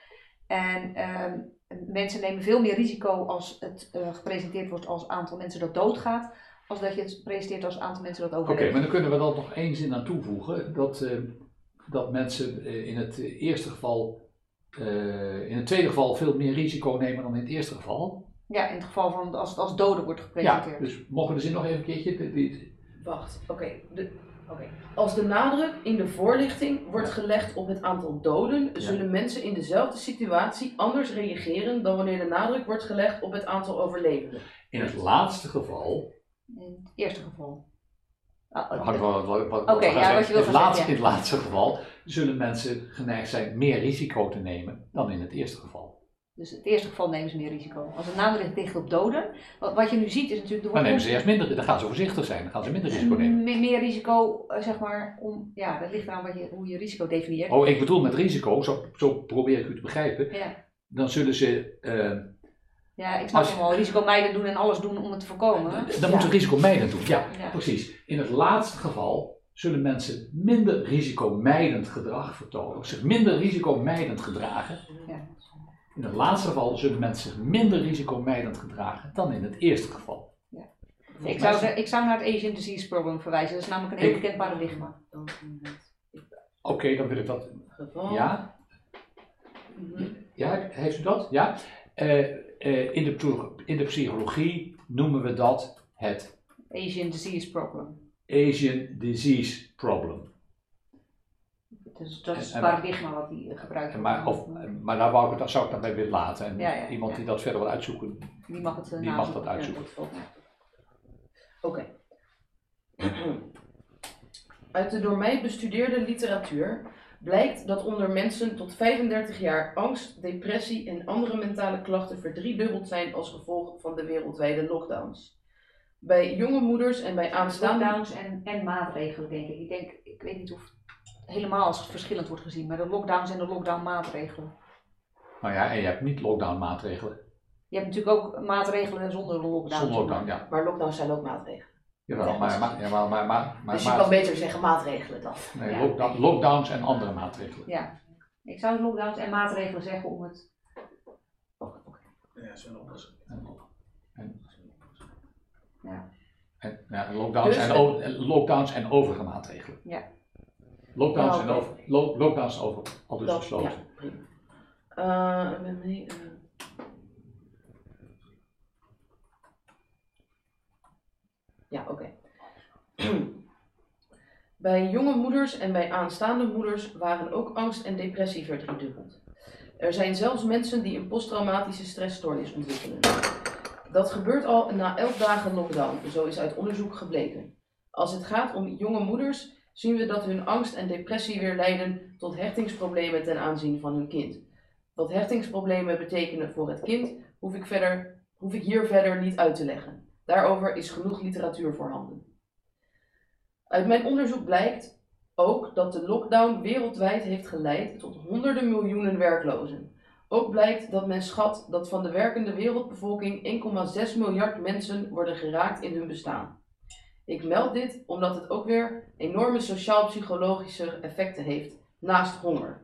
En ehm, mensen nemen veel meer risico als het eh, gepresenteerd wordt als aantal mensen dat doodgaat, als dat je het presenteert als aantal mensen dat Oké, overleven. maar dan kunnen we dan nog één zin aan toevoegen. Dat, eh, dat mensen eh, in het eerste geval, eh, in het tweede geval veel meer risico nemen dan in het eerste geval. Ja, in het geval van als het als doden wordt Ja, gepresenteerd. dus mogen we de zin nog even een keertje? Wacht, oké. de- oké. Als de nadruk in de voorlichting wordt gelegd op het aantal doden, zullen mensen in dezelfde situatie anders reageren dan wanneer de nadruk wordt gelegd op het aantal overlevenden. In het laatste geval, In het eerste geval. Hangt wel wat, wat, wat Oké, we gaan ja, wat je wil het laatste, in het laatste geval zullen mensen geneigd zijn meer risico te nemen dan in het eerste geval. Dus in het eerste geval nemen ze meer risico. Als de nadruk ligt op doden, wat, wat je nu ziet is natuurlijk... Dan nemen ze eerst minder, dan gaan ze voorzichtig zijn, dan gaan ze minder risico nemen. Me- meer risico, eh, zeg maar, om, ja, dat ligt aan wat je, hoe je risico definieert. Oh, ik bedoel met risico, zo, zo probeer ik u te begrijpen. Ja. Dan zullen ze eh, ja, ik snap Als- hem wel. Risico mijden doen en alles doen om het te voorkomen. Dan moeten we risico mijden doen. Ja, Ja. precies. In het laatste geval zullen mensen minder risicomijdend gedrag vertonen, zich minder risicomijdend gedragen. Ja. In het laatste geval zullen mensen zich minder risicomijdend gedragen dan in het eerste geval. Ik zou, ik zou naar het Asian Disease Problem verwijzen. Dat is namelijk een heel Ik- bekend paradigma. Oké, dan wil ik dat. geval. Ja? Mhm. Ja, heeft u dat? Ja. Eh, eh, in, de, in de psychologie noemen we dat het Asian Disease Problem. Asian Disease Problem. Dus dat is het paradigma wat die eh, gebruikt. Maar, of, maar daar wou ik het, zou ik dan bij willen laten. En Ja, ja, iemand ja. die dat verder wil uitzoeken, Die mag het eh, die mag dat uitzoeken. Oké. *clears throat* Uit de door mij bestudeerde literatuur blijkt dat onder mensen tot 35 jaar angst, depressie en andere mentale klachten verdriedubbeld zijn als gevolg van de wereldwijde lockdowns. Bij jonge moeders en bij aanstaande Lockdowns en, en maatregelen, denk ik. Ik denk, ik weet niet of het helemaal als verschillend wordt gezien, maar de lockdowns en de lockdown maatregelen. Nou ja, en je hebt niet lockdown maatregelen. Je hebt natuurlijk ook maatregelen zonder lockdown. Zonder lockdown, ja. Maar lockdowns zijn ook maatregelen. Jawel, maar, maar, ja, maar, maar, maar, maar, dus je kan beter zeggen maatregelen dan. nee, Ja. lockdown- lockdowns en andere maatregelen. Ja. Ik zou lockdowns en maatregelen zeggen om het. Ja, zo'n oplossing. En, en, Ja. en, ja, en lockdowns, Dus en, het- o- en lockdowns en overige maatregelen. Ja. Lockdowns, Ja, en over, lo- lockdowns en over, al dus gesloten. ja, prima. Eh, met mij, eh. Ja, oké. *clears throat* bij jonge moeders en bij aanstaande moeders waren ook angst en depressie verdriedubbeld. Er zijn zelfs mensen die een posttraumatische stressstoornis ontwikkelen. Dat gebeurt al na 11 dagen lockdown, zo is uit onderzoek gebleken. Als het gaat om jonge moeders, zien we dat hun angst en depressie weer leiden tot hechtingsproblemen ten aanzien van hun kind. Wat hechtingsproblemen betekenen voor het kind, hoef ik, verder, hoef ik hier verder niet uit te leggen. Daarover is genoeg literatuur voorhanden. Uit mijn onderzoek blijkt ook dat de lockdown wereldwijd heeft geleid tot honderden miljoenen werklozen. Ook blijkt dat men schat dat van de werkende wereldbevolking 1,6 miljard mensen worden geraakt in hun bestaan. Ik meld dit omdat het ook weer enorme sociaal-psychologische effecten heeft, naast honger.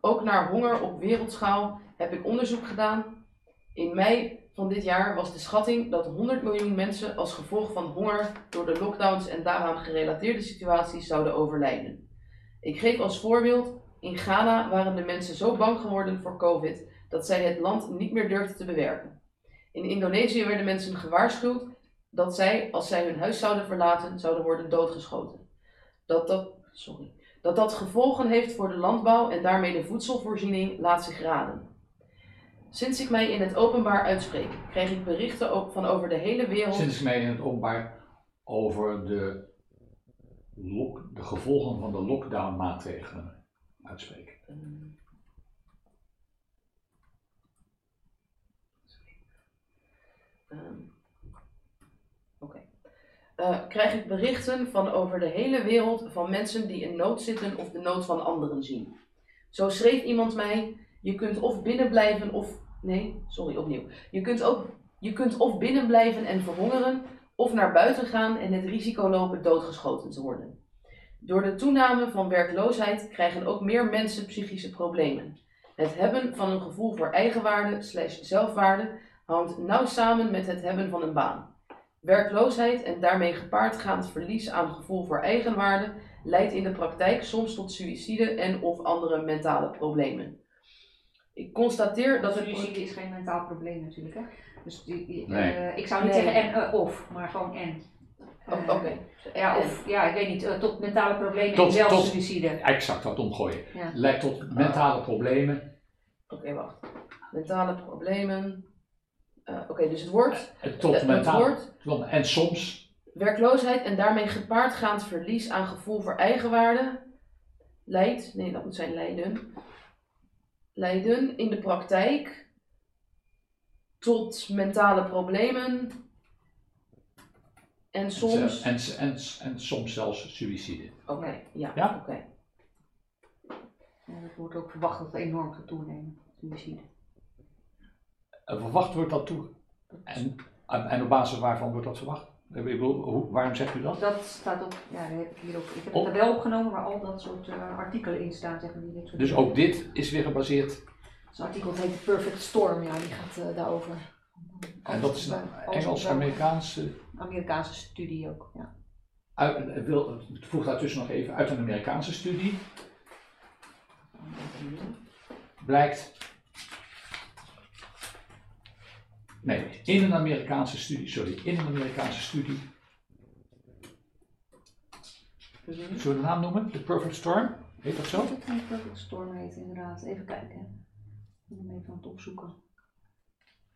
Ook naar honger op wereldschaal heb ik onderzoek gedaan. In mei van dit jaar was de schatting dat 100 miljoen mensen als gevolg van honger door de lockdowns en daaraan gerelateerde situaties zouden overlijden. Ik geef als voorbeeld, in Ghana waren de mensen zo bang geworden voor COVID dat zij het land niet meer durfden te bewerken. In Indonesië werden mensen gewaarschuwd dat zij, als zij hun huis zouden verlaten, zouden worden doodgeschoten. Dat dat, sorry, dat dat gevolgen heeft voor de landbouw en daarmee de voedselvoorziening laat zich raden. Sinds ik mij in het openbaar uitspreek, krijg ik berichten van over de hele wereld. Sinds ik mij in het openbaar over de, lock- de gevolgen van de lockdown maatregelen uitspreek. Ehm, Oké. Eh, krijg ik berichten van over de hele wereld van mensen die in nood zitten of de nood van anderen zien. Zo schreef iemand mij: je kunt of binnen blijven of. Nee, sorry, opnieuw. Je kunt, ook, je kunt of binnen blijven en verhongeren, of naar buiten gaan en het risico lopen doodgeschoten te worden. Door de toename van werkloosheid krijgen ook meer mensen psychische problemen. Het hebben van een gevoel voor eigenwaarde slash zelfwaarde hangt nauw samen met het hebben van een baan. Werkloosheid en daarmee gepaardgaand verlies aan gevoel voor eigenwaarde leidt in de praktijk soms tot suïcide en of andere mentale problemen. Ik constateer dat het... Suïcide is geen mentaal probleem natuurlijk, hè? Dus die, die, Nee. eh, ik zou niet Nee. zeggen en eh, of, maar gewoon en. Eh, Oké. Ja, of, ja, ik weet niet, tot mentale problemen Tot- en zelfs tot- suïcide. Exact wat omgooien. Ja. Leidt tot mentale problemen. Oké, wacht. Mentale problemen. Eh, Oké, dus het woord, Tot het woord tot- En soms werkloosheid en daarmee gepaardgaand verlies aan gevoel voor eigenwaarde leidt, nee dat moet zijn leiden, leiden in de praktijk tot mentale problemen en soms, En, en, en, soms zelfs suïcide. oké, ja, Ja? oké. Ja, dat wordt ook verwacht dat het enorm gaat toenemen, suïcide. En verwacht wordt dat toe. En en op basis waarvan wordt dat verwacht? Hoe- waarom zegt u dat? Dat staat op, ja, dat heb ik hier ook. Ik heb Op- het wel opgenomen waar al dat soort eh, artikelen in staan, zeg maar. Die dit Dus ook dit is weer gebaseerd. Zo'n artikel heet The Perfect Storm, ja, die gaat eh, daarover. En dat is een op welke- Engels-Amerikaanse. Amerikaanse studie ook, ja. Uit, eh, wil, voeg daartussen nog even uit een Amerikaanse studie. Blijkt. Nee, in een Amerikaanse studie, sorry, in een Amerikaanse studie. Zullen we de naam noemen? The Perfect Storm? Heet dat zo? Dat het een Perfect Storm heet, inderdaad. Even kijken. Ik hem even aan het opzoeken.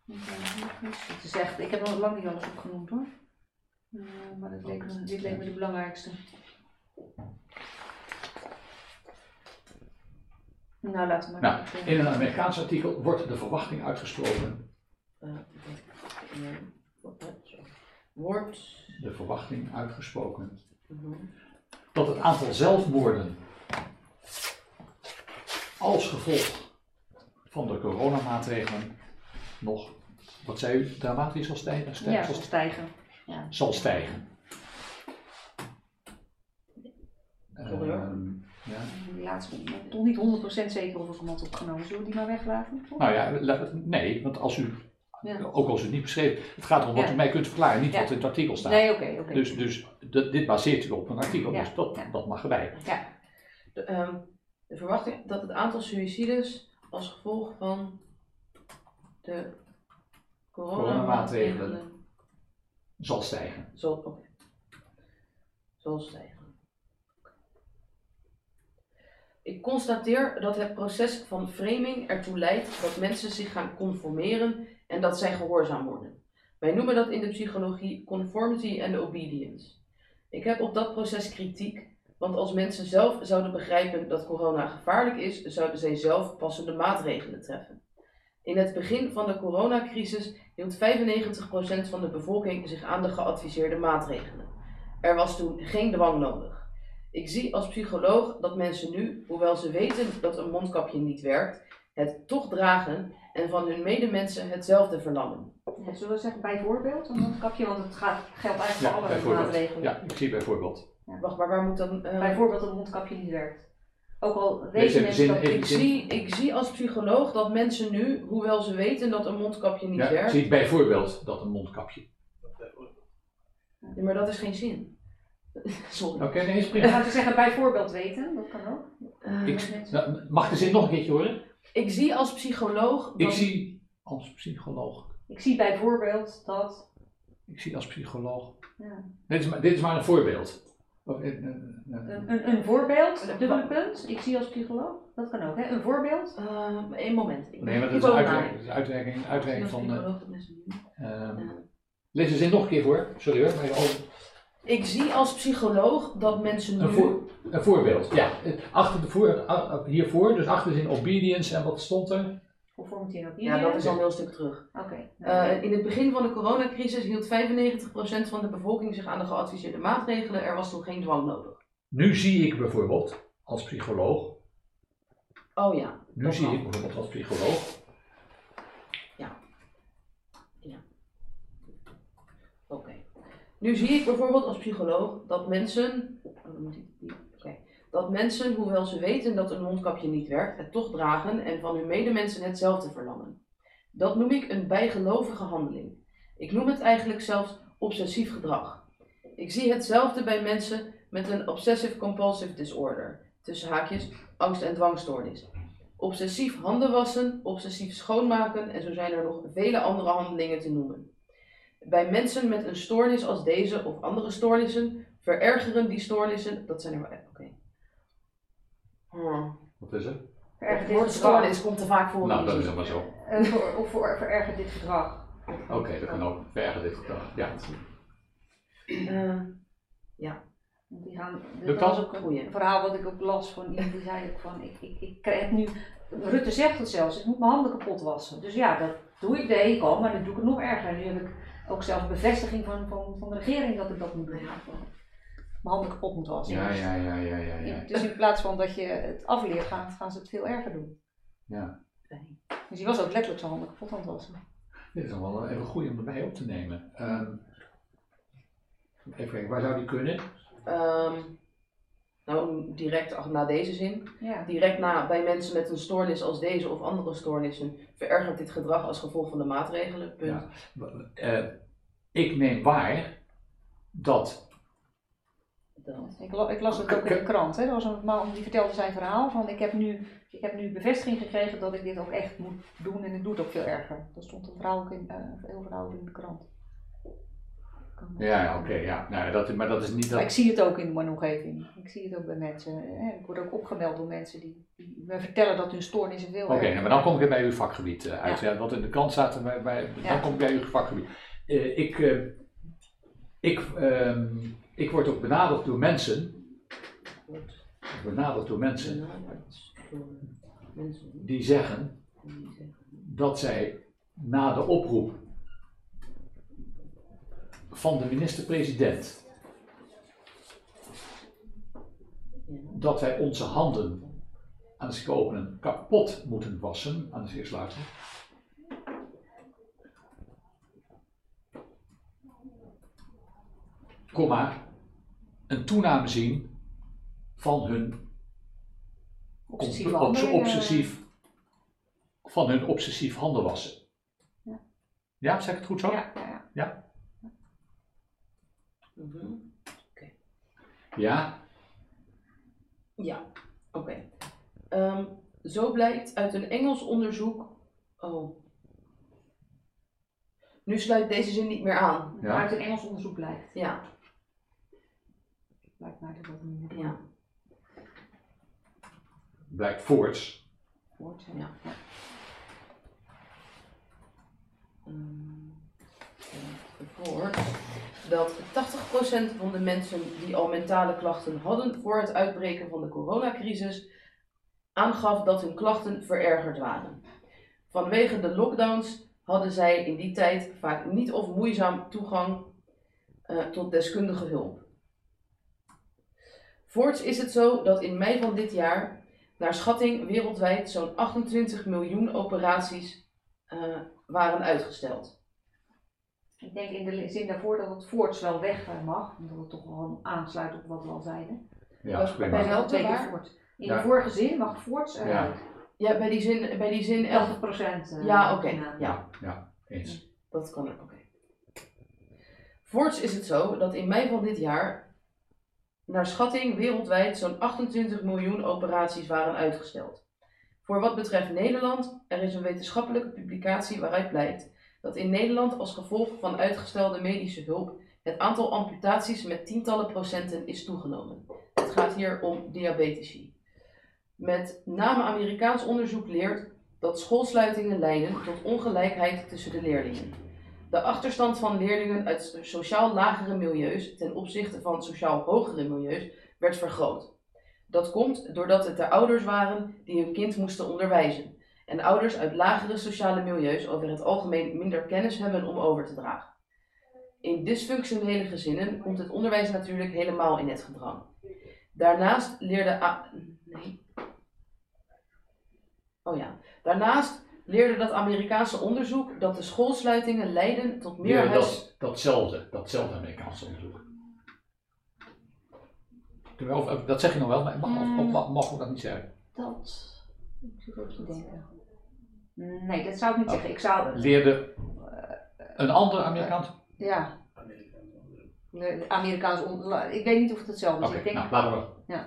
Het is echt, ik heb nog lang niet alles opgenoemd hoor. Eh, maar dit leek, me, dit leek me de belangrijkste. Nou, laten we maar. Nou, in een Amerikaans artikel wordt de verwachting uitgesproken. Eh, wat-. Wordt, De verwachting uitgesproken. mhm. dat het aantal zelfmoorden als gevolg van de coronamaatregelen nog, wat zei u, dramatisch zal stijgen? stijgen- Ja, zal, stijgen. zal stijgen. Ehm, ja. Toch niet 100% zeker of ik hem had opgenomen. Zullen we die maar weglaten? Nou ja, nee, want als u, Ja. ook als u het niet beschreven, het gaat om wat Ja. u mij kunt verklaren, niet Ja. wat in het artikel staat. Nee, oké, oké. Dus, dus dit baseert u op een artikel, Ja. dus dat, Ja. dat mag erbij. de, ehm, de verwachting dat het aantal suïcides als gevolg van de coronamaatregelen Zal stijgen. zal, oké, zal stijgen. Ik constateer dat het proces van framing ertoe leidt dat mensen zich gaan conformeren en dat zij gehoorzaam worden. Wij noemen dat in de psychologie conformity and obedience. Ik heb op dat proces kritiek, want als mensen zelf zouden begrijpen dat corona gevaarlijk is, zouden zij zelf passende maatregelen treffen. In het begin van de coronacrisis hield 95% van de bevolking zich aan de geadviseerde maatregelen. Er was toen geen dwang nodig. Ik zie als psycholoog dat mensen nu, hoewel ze weten dat een mondkapje niet werkt, het toch dragen en van hun medemensen hetzelfde verlangen. Ja, zullen we zeggen bijvoorbeeld een mondkapje, want het gaat, geldt eigenlijk Ja, voor alle maatregelen. Ja, ik zie bijvoorbeeld. Wacht, maar waar moet dan... eh, Bijvoorbeeld dat een mondkapje niet werkt. Ook al weten mensen zin- dat ik, zie, ik zie als psycholoog dat mensen nu, hoewel ze weten dat een mondkapje niet Ja, ik werkt, zie bijvoorbeeld dat een mondkapje. Ja, maar dat is geen zin. *laughs* Sorry. Oké, nee, is Ik prima. zou zeggen bijvoorbeeld weten, dat kan ook. Eh, Ik, nou, mag de zin nog een keertje horen? Ik zie als psycholoog. Ik zie als psycholoog. Ik zie bijvoorbeeld dat. Ik zie als psycholoog. Ja, Dit is maar, dit is maar een voorbeeld. Of, eh, eh, eh, een, een, een voorbeeld, dubbele punt. Ik zie als psycholoog, dat kan ook, hè? Een voorbeeld. Eh, één moment. Ik Nee, maar dat is een uitwerking, uitwerking, uitwerking van. eh, ehm, Eh, lees de zin nog een keer voor. Sorry hoor. maar oh, Ik zie als psycholoog dat mensen nu. een, voor, een voorbeeld. Ja, achter de voor, hiervoor, dus achter zin obedience en wat stond er? Conformity en ja, obedience. dat is al een heel stuk terug. Oké. Eh, in het begin van de coronacrisis hield 95% van de bevolking zich aan de geadviseerde maatregelen. Er was toen geen dwang nodig. Nu zie ik bijvoorbeeld als psycholoog. Oh ja. Nu zie kan. ik bijvoorbeeld als psycholoog. Oké. Nu zie ik bijvoorbeeld als psycholoog dat mensen. Oh, dat mensen, hoewel ze weten dat een mondkapje niet werkt, het toch dragen en van hun medemensen hetzelfde verlangen. Dat noem ik een bijgelovige handeling. Ik noem het eigenlijk zelfs obsessief gedrag. Ik zie hetzelfde bij mensen met een obsessive-compulsive disorder, tussen haakjes angst- en dwangstoornis. Obsessief handen wassen, obsessief schoonmaken en zo zijn er nog vele andere handelingen te noemen. Bij mensen met een stoornis als deze of andere stoornissen verergeren die stoornissen. Dat zijn er wel. Oké. Hmm. Wat is het? Verergert Het dit woord gedrag. stoornis komt te vaak voor. Nou, dat is allemaal zo. Eh, voor, of voor, verergert dit gedrag. Oké, dat kan ook. Vererger dit gedrag. Ja. Eh, Want die gaan, Dat dat was ook Goeie. een verhaal wat ik ook las van iemand die zei ook van, ik, ik, ik krijg nu, Rutte zegt het zelfs, ik moet mijn handen kapot wassen. Dus ja, dat doe ik, deed ik al, maar dan doe ik het nog erger. En nu heb ik ook zelfs bevestiging van, van, van de regering dat ik dat moet doen. Mijn handen kapot moet wassen. Ja, Dus- ja, ja, ja, ja, ja. Dus in plaats van dat je het afleert, gaan, gaan ze het veel erger doen. ja. Dus die was ook letterlijk zijn handen kapot aan het wassen. Dit is nog wel even goed om erbij op te nemen. Ehm, even kijken, waar zou die kunnen? ehm, nou, direct na deze zin. Ja. Direct na bij mensen met een stoornis als deze of andere stoornissen verergert dit gedrag als gevolg van de maatregelen. Punt. Ja. Eh, ik neem waar dat. Dat. Ik, ik las het ook in de krant. Hè. Er was een man die vertelde zijn verhaal van ik heb, nu, ik heb nu bevestiging gekregen dat ik dit ook echt moet doen en ik doe het ook veel erger. Dat stond een vrouw ook in, eh, heel verhaal in de krant. Kan- Ja, ja, oké, ja. Nou, dat, maar dat is niet Maar ik dat. zie het ook in mijn omgeving. Ik zie het ook bij mensen. hè. Ik word ook opgemeld door mensen die, die me vertellen dat hun stoornissen veel Oké, erger nou, maar dan kom ik bij uw vakgebied uit. Ja. Wat in de krant staat, bij, dan kom ik bij uw vakgebied. Ik, ik, ehm, ik word ook benaderd door mensen, benaderd door mensen die zeggen. dat zij na de oproep van de minister-president dat wij onze handen aan het openen kapot moeten wassen, aan het sluiten. Komma, een toename zien van hun Obsessieve obs- handelingen. obsessief, van hun obsessief handen wassen. Ja. Ja, zeg ik het goed zo? Ja, ja, ja. Mhm. Ja? Ja, oké. Ehm, zo blijkt uit een Engels onderzoek. Oh. Nu sluit deze zin niet meer aan. Ja. Uit een Engels onderzoek blijkt. Ja, Blijkt mij dat dat niet ja. Blijkt voorts. wordt. Ja. Ehm, voor dat 80% van de mensen die al mentale klachten hadden voor het uitbreken van de coronacrisis aangaf dat hun klachten verergerd waren. Vanwege de lockdowns hadden zij in die tijd vaak niet of moeizaam toegang eh, tot deskundige hulp. Voorts is het zo dat in mei van dit jaar naar schatting wereldwijd zo'n 28 miljoen operaties eh, waren uitgesteld. Ik denk in de zin daarvoor dat het voorts wel weg eh, mag, omdat het toch wel aansluit op wat we al zeiden. Ja, Dat- is prima. bij twee keer voort. In Ja. de vorige zin mag voorts Ja. eruit. Ja, bij die zin, bij die zin 11. 11 procent. eh, Ja, oké. Ja, Ja, eens. dat kan er. Oké. Voorts is het zo dat in mei van dit jaar naar schatting wereldwijd zo'n 28 miljoen operaties waren uitgesteld. Voor wat betreft Nederland, er is een wetenschappelijke publicatie waaruit blijkt dat in Nederland als gevolg van uitgestelde medische hulp het aantal amputaties met tientallen procenten is toegenomen. Het gaat hier om diabetici. Met name Amerikaans onderzoek leert dat schoolsluitingen leiden tot ongelijkheid tussen de leerlingen. De achterstand van leerlingen uit sociaal lagere milieus ten opzichte van sociaal hogere milieus werd vergroot. Dat komt doordat het de ouders waren die hun kind moesten onderwijzen. En ouders uit lagere sociale milieus over het algemeen minder kennis hebben om over te dragen. In dysfunctionele gezinnen komt het onderwijs natuurlijk helemaal in het gedrang. Daarnaast leerde. A- nee. Oh ja. Daarnaast leerde dat Amerikaanse onderzoek dat de schoolsluitingen leiden tot meer Meer huis... dat, datzelfde, datzelfde Amerikaanse onderzoek. Of, of, dat zeg je nog wel, maar mag, of, Mm. of mag- mogen we dat niet zeggen? Dat. Ik zit even te denken. Nee, dat zou ik niet zeggen. Ik zou. Leerde een andere Amerikaans? Ja. De Amerikaans. on- Ik weet niet of het hetzelfde is. Ik denk. nou, laten we.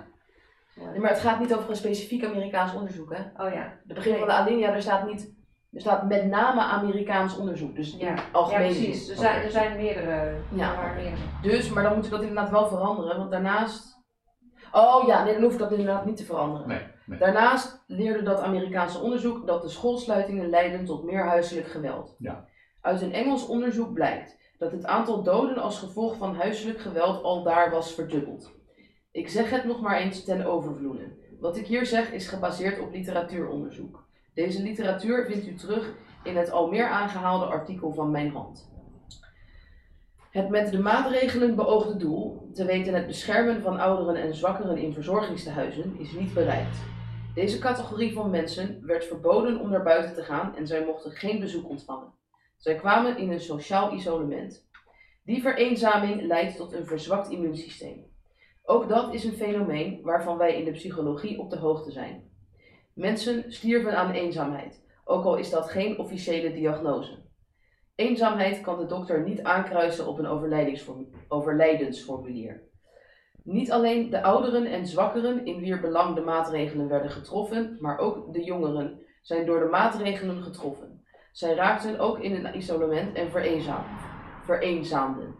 Nee, maar het gaat niet over een specifiek Amerikaans onderzoek, hè? Oh ja. De begin van de alinea, er staat niet... Er staat met name Amerikaans onderzoek, dus Ja, ja algemeen zin. precies. Er zijn, er zijn meerdere. Ja. Waren meerdere. Dus, maar dan moet je dat inderdaad wel veranderen, want daarnaast... Oh ja, nee, dan hoef ik dat inderdaad niet te veranderen. Nee, nee. Daarnaast leerde dat Amerikaanse onderzoek dat de schoolsluitingen leiden tot meer huiselijk geweld. Ja. Uit een Engels onderzoek blijkt dat het aantal doden als gevolg van huiselijk geweld al daar was verdubbeld. Ik zeg het nog maar eens ten overvloede. Wat ik hier zeg is gebaseerd op literatuuronderzoek. Deze literatuur vindt u terug in het al meer aangehaalde artikel van mijn hand. Het met de maatregelen beoogde doel, te weten het beschermen van ouderen en zwakkeren in verzorgingstehuizen, is niet bereikt. Deze categorie van mensen werd verboden om naar buiten te gaan en zij mochten geen bezoek ontvangen. Zij kwamen in een sociaal isolement. Die vereenzaming leidt tot een verzwakt immuunsysteem. Ook dat is een fenomeen waarvan wij in de psychologie op de hoogte zijn. Mensen stierven aan eenzaamheid, ook al is dat geen officiële diagnose. Eenzaamheid kan de dokter niet aankruisen op een overlijdensformulier. Niet alleen de ouderen en zwakkeren in wier belang de maatregelen werden getroffen, maar ook de jongeren zijn door de maatregelen getroffen. Zij raakten ook in een isolement en vereenzaam- vereenzaamden.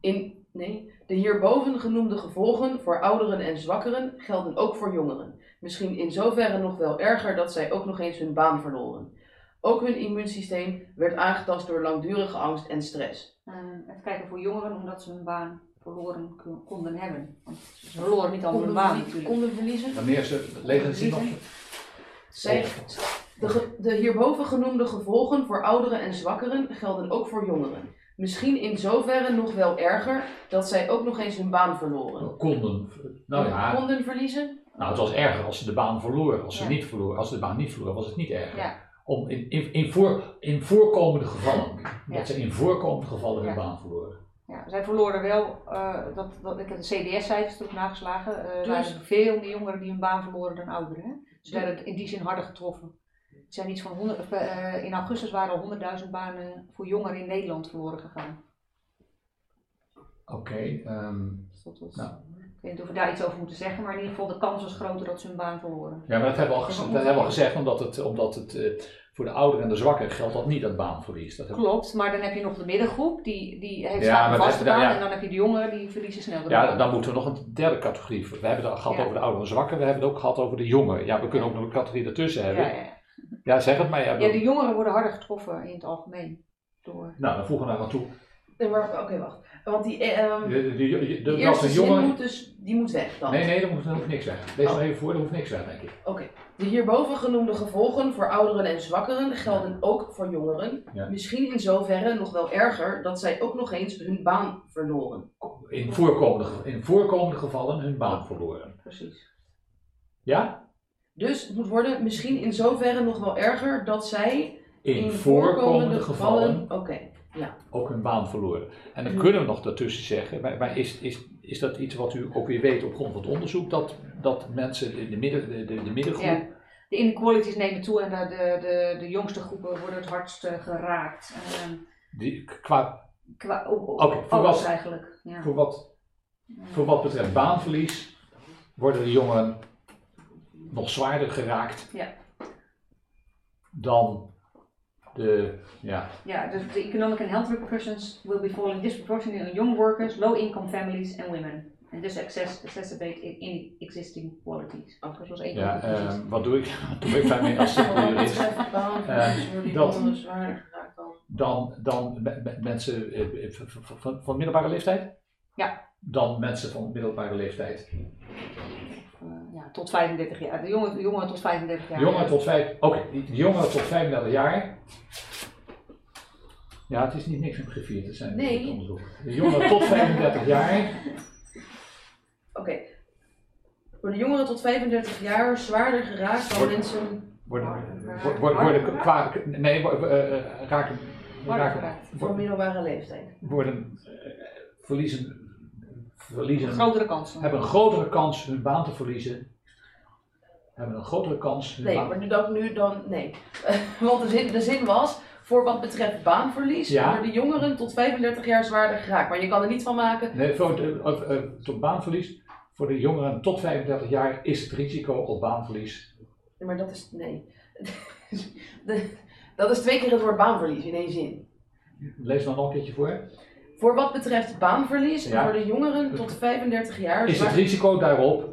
In, nee, de hierboven genoemde gevolgen voor ouderen en zwakkeren gelden ook voor jongeren. Misschien in zoverre nog wel erger dat zij ook nog eens hun baan verloren. Ook hun immuunsysteem werd aangetast door langdurige angst en stress. Eh, even kijken voor jongeren, omdat ze hun baan verloren kon- konden hebben. Want ze verloren niet allemaal hun baan natuurlijk. konden verliezen. Wanneer ze lezen ze nog? De, ge- de hierboven genoemde gevolgen voor ouderen en zwakkeren gelden ook voor jongeren. Misschien in zoverre nog wel erger dat zij ook nog eens hun baan verloren. Konden. Nou ja, Konden verliezen? nou, het was erger als ze de baan verloren. Als ze, Ja. niet verloren, als ze de baan niet verloren, was het niet erger. Ja. Om in, in, in, voor, in voorkomende gevallen. Ja. Dat ze in voorkomende gevallen hun Ja. baan verloren. Ja, zij verloren wel, eh, dat, dat, ik heb de CDS-cijfers ook nageslagen, eh er Dus- waren veel meer jongeren die hun baan verloren dan ouderen. Hè? Ze werden in die zin harder getroffen. Er zijn iets van 100, of, eh, in augustus waren al 100.000 banen voor jongeren in Nederland verloren gegaan. Oké, ehm, Dus dat was, Nou. Ik weet niet of we daar iets over moeten zeggen, maar in ieder geval de kans was groter dat ze hun baan verloren. ja, maar dat hebben we al, gez- dat hebben we al gezegd, omdat het, omdat het eh, voor de ouderen en de zwakken geldt dat niet, dat baanverlies. Dat Klopt, maar dan heb je nog de middengroep, die, die heeft Ja, vaak vaste dat- baan. ja. En dan heb je de jongeren, die verliezen snel de Ja, baan. dan moeten we nog een derde categorie. We hebben het al gehad Ja. over de ouderen en zwakken, we hebben het ook gehad over de jongeren. Ja, we kunnen ook nog een categorie ertussen hebben. ja, Ja, ja. zeg het maar. Ja, ja, de jongeren worden harder getroffen in het algemeen. Door. Nou, dan voegen we daar wat toe. Nee, maar Oké, wacht. Want die, eh, ehm, De, de, de, de, die de, eerste jongeren... moet dus die moet weg dan. Nee, nee, er hoeft, er hoeft niks weg. Lees Oh. maar even voor, er hoeft niks weg, denk ik. Oké. De hierboven genoemde gevolgen voor ouderen en zwakkeren gelden ook voor jongeren. Ja. Misschien in zoverre nog wel erger dat zij ook nog eens hun baan verloren. In voorkomende, in voorkomende gevallen hun baan verloren. Precies. Ja? Dus het moet worden misschien in zoverre nog wel erger dat zij In, voorkomende gevallen Oké. Ook hun baan verloren. En dan Ja. kunnen we nog daartussen zeggen, maar, maar is, is, is dat iets wat u ook weer weet op grond van het onderzoek, dat, dat mensen in de, midden, de, de, de middengroep... Ja. De inequalities nemen toe en de, de, de, de jongste groepen worden het hardst eh, geraakt. En, eh, Die, qua, qua, op, op, Oké, voor wat- eigenlijk. Ja. voor, wat, voor wat betreft baanverlies worden de jongeren nog zwaarder geraakt Ja. dan de, ja, Ja, dus de economic and health repercussions will be falling disproportionately on young workers, low-income families and women. And this access, exacerbate in existing qualities. Oké. Dat was één ja van de conclusies. ehm, wat doe ik? *laughs* Wat doe ik daarmee als jurist? die dat- geraakt dan. dan, dan me- me- mensen eh, eh, van middelbare leeftijd? Ja. Dan mensen van middelbare leeftijd. Tot 35 jaar. De jongeren, de jongeren tot 35 jaar. Jongeren tot vijf, oké, die die jongeren tot 35 jaar. Ja, het is niet niks om gevierd te zijn. Nee. onderzoek. De jongeren tot 35 jaar. Oké. Worden jongeren tot 35 jaar zwaarder geraakt dan mensen. Worden, worden, worden, worden qua, nee, eh, raken, raken, voor middelbare leeftijd. worden, eh, verliezen verliezen, Grotere kansen. hebben een grotere kans hun baan te verliezen. Hebben een grotere kans hun Nee, baan maar nu dan, nu dan nee. *laughs* Want de zin, de zin was, voor wat betreft baanverlies, Ja. worden jongeren tot 35 jaar zwaarder geraakt. Maar je kan er niet van maken, Nee, voor de, eh, tot baanverlies. Voor de jongeren tot 35 jaar is het risico op baanverlies. maar dat is, nee. *laughs* De- dat is twee keer het woord baanverlies in één zin. Lees dan nog een keertje voor. Voor wat betreft baanverlies Ja. worden jongeren tot 35 jaar Is het risico daarop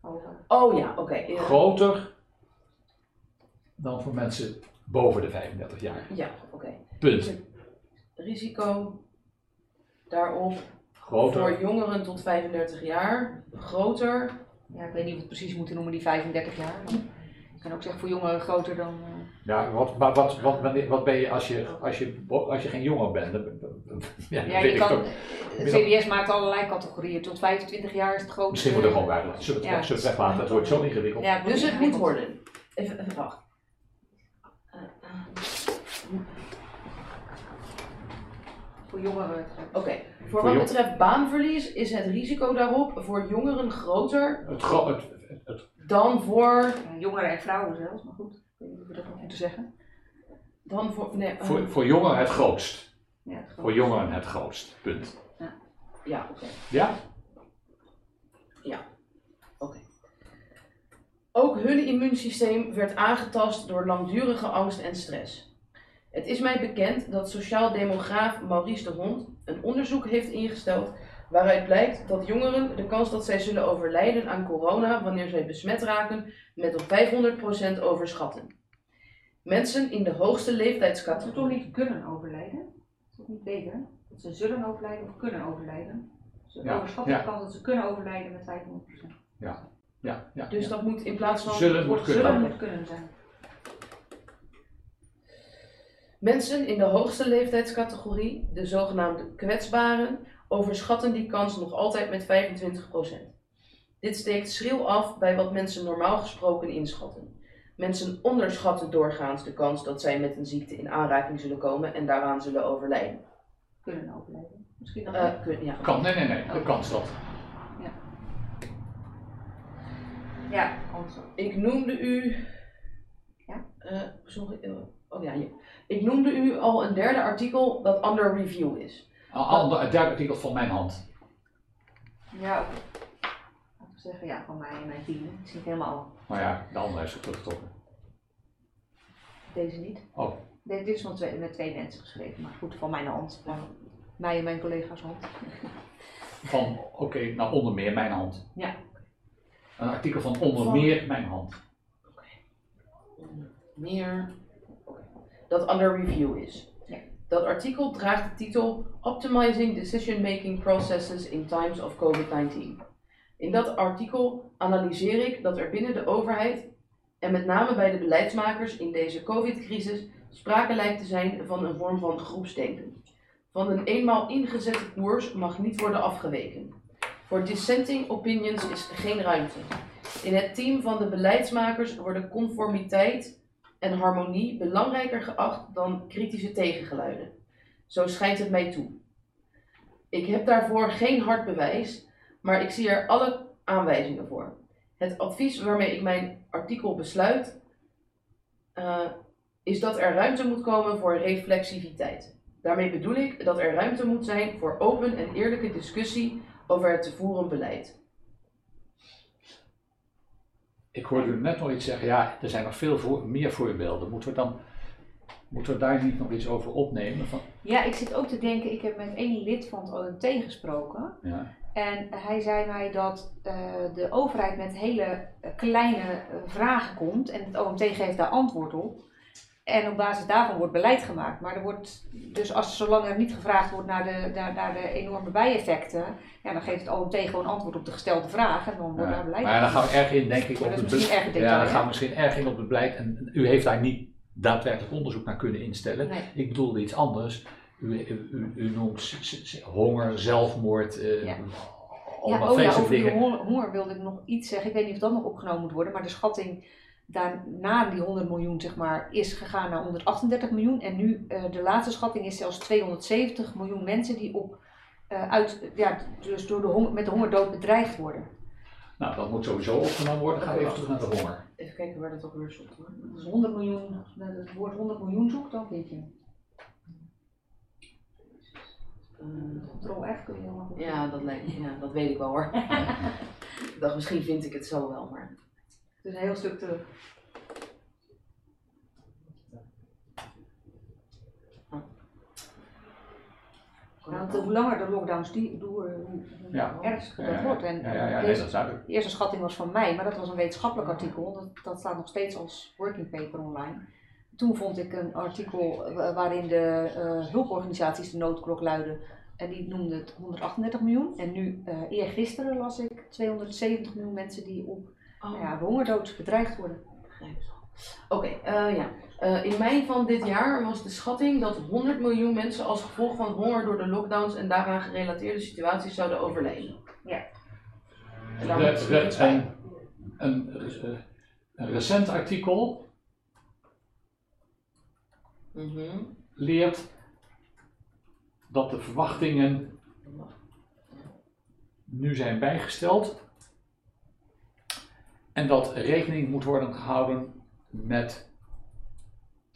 Hoger. Oh ja, oké. ja. groter dan voor mensen boven de 35 jaar? Ja, oké. Punt. Risico daarop Groter. voor jongeren tot 35 jaar groter. Ja, ik weet niet of we het precies moeten noemen, die 35 jaar. maar Ik kan ook zeggen voor jongeren groter dan. eh, Ja, wat, maar wat, wat, wat ben je als je, als je, als je geen jonger bent? *laughs* Ja, je kan, het CBS maakt allerlei categorieën. Tot 25 jaar is het grootste. Misschien moet het gewoon weglaten. Zullen we het, Ja. het weglaten? Het wordt zo ingewikkeld. Ja, Dus het moet worden. Even, even wacht. Voor jongeren. Oké, voor Voor wat jong- betreft baanverlies is het risico daarop voor jongeren groter Het, gro- het, het, dan voor. Jongeren en vrouwen zelfs, maar goed. Ik weet niet of we dat nog moeten zeggen. Dan voor, nee, eh, voor, voor jongeren het grootst. Ja, Voor jongeren het grootst. Punt. Ja, oké. Ja? Ook hun immuunsysteem werd aangetast door langdurige angst en stress. Het is mij bekend dat sociaal-demograaf Maurice de Hond een onderzoek heeft ingesteld waaruit blijkt dat jongeren de kans dat zij zullen overlijden aan corona wanneer zij besmet raken met tot 500% overschatten. Mensen in de hoogste leeftijdscategorie. toch niet kunnen overlijden? Niet beter? Dat ze zullen overlijden of kunnen overlijden? Ze Ja, overschatten ja. de kans dat ze kunnen overlijden met 500%. Ja, ja. Dus dat moet in plaats van Zullen het moet kunnen. Zullen zullen- moet kunnen zijn. Mensen in de hoogste leeftijdscategorie, de zogenaamde kwetsbaren, overschatten die kans nog altijd met 25%. Dit steekt schril af bij wat mensen normaal gesproken inschatten. Mensen onderschatten doorgaans de kans dat zij met een ziekte in aanraking zullen komen en daaraan zullen overlijden. Kunnen overlijden. Misschien nog Eh, kun- ja. Kan, nee, nee, nee. De kans dat. Ja, ook. Ik noemde u. Ja? Eh, sorry. eh, oh ja, ja. Ik noemde u al een derde artikel dat under review is. Een ander- Het derde artikel van mijn hand. Ja, oké. Laten we zeggen, ja, van mij en mijn team. Het is niet helemaal Maar ja, de andere is teruggetrokken. deze niet. Oh. Dit dit is met twee, met twee mensen geschreven, maar goed, van mijn hand. Van mij en mijn collega's hand. *laughs* Van, oké, nou onder meer mijn hand. Ja. Een artikel van onder Van- meer mijn hand. meer dat under review is. Ja. Dat artikel draagt de titel Optimizing Decision Making Processes in Times of COVID-19. In dat artikel analyseer ik dat er binnen de overheid en met name bij de beleidsmakers in deze COVID-crisis sprake lijkt te zijn van een vorm van groepsdenken. Van een eenmaal ingezette koers mag niet worden afgeweken. Voor dissenting opinions is geen ruimte. In het team van de beleidsmakers worden conformiteit en harmonie belangrijker geacht dan kritische tegengeluiden. Zo schijnt het mij toe. Ik heb daarvoor geen hard bewijs, maar ik zie er alle aanwijzingen voor. Het advies waarmee ik mijn artikel besluit, eh, is dat er ruimte moet komen voor reflexiviteit. Daarmee bedoel ik dat er ruimte moet zijn voor open en eerlijke discussie over het te voeren beleid. Ik hoorde u net nog iets zeggen, ja, er zijn nog veel meer voorbeelden. Moeten we dan, moeten we daar niet nog iets over opnemen? Van, Ja, ik zit ook te denken, ik heb met één lid van het OMT gesproken. ja. En hij zei mij dat eh, de overheid met hele eh, kleine eh, vragen komt en het OMT geeft daar antwoord op. En op basis daarvan wordt beleid gemaakt. Maar er wordt, dus als zolang er niet gevraagd wordt naar de, naar, naar de enorme bijeffecten, ja, dan geeft het OMT gewoon antwoord op de gestelde vraag en dan wordt Ja. daar beleid Maar ja, dan gaan we erg in, denk ik, op dat de is misschien erg be- detail, Ja, dan gaan we misschien erg in op het beleid. En u heeft daar niet daadwerkelijk onderzoek naar kunnen instellen. Nee. Ik bedoelde iets anders. U, u, u, noemt honger, zelfmoord, eh Ja. allemaal Ja, oh ja, over die honger wilde ik nog iets zeggen. Ik weet niet of dat nog opgenomen moet worden, maar de schatting daarna die 100 miljoen zeg maar, is gegaan naar 138 miljoen. En nu, eh, de laatste schatting is zelfs 270 miljoen mensen die op eh, uit, ja, dus door de honger, met de hongerdood bedreigd worden. Nou, dat moet sowieso opgenomen worden. Gaan we even terug naar de honger. Even kijken waar dat ook weer stond hoor. Dus 100 miljoen, nou, het woord 100 miljoen zoekt, dan vind je. Eh, Control F kun je helemaal goed. ja, dat lijkt ja, dat weet ik wel hoor. *laughs* ik dacht, misschien vind ik het zo wel, maar. Het is een heel stuk terug. Want hoe langer de lockdowns die, hoe Ja. ernstiger Ja, dat ja, wordt. En Ja, ja, ja, nee, deze-. De eerste schatting was van mij, maar dat was een wetenschappelijk artikel. Dat, dat staat nog steeds als working paper online. Toen vond ik een artikel waarin de eh, hulporganisaties de noodklok luiden. En die noemden het 138 miljoen. En nu, eh eergisteren las ik 270 miljoen mensen die op Oh, ja, hongerdood bedreigd worden. Oké, eh, ja. Eh, in mei van dit jaar was de schatting dat 100 miljoen mensen als gevolg van honger door de lockdowns en daaraan gerelateerde situaties zouden overlijden. Ja. En daar moet een, een, eh, een recent artikel Mhm. leert dat de verwachtingen nu zijn bijgesteld en dat rekening moet worden gehouden met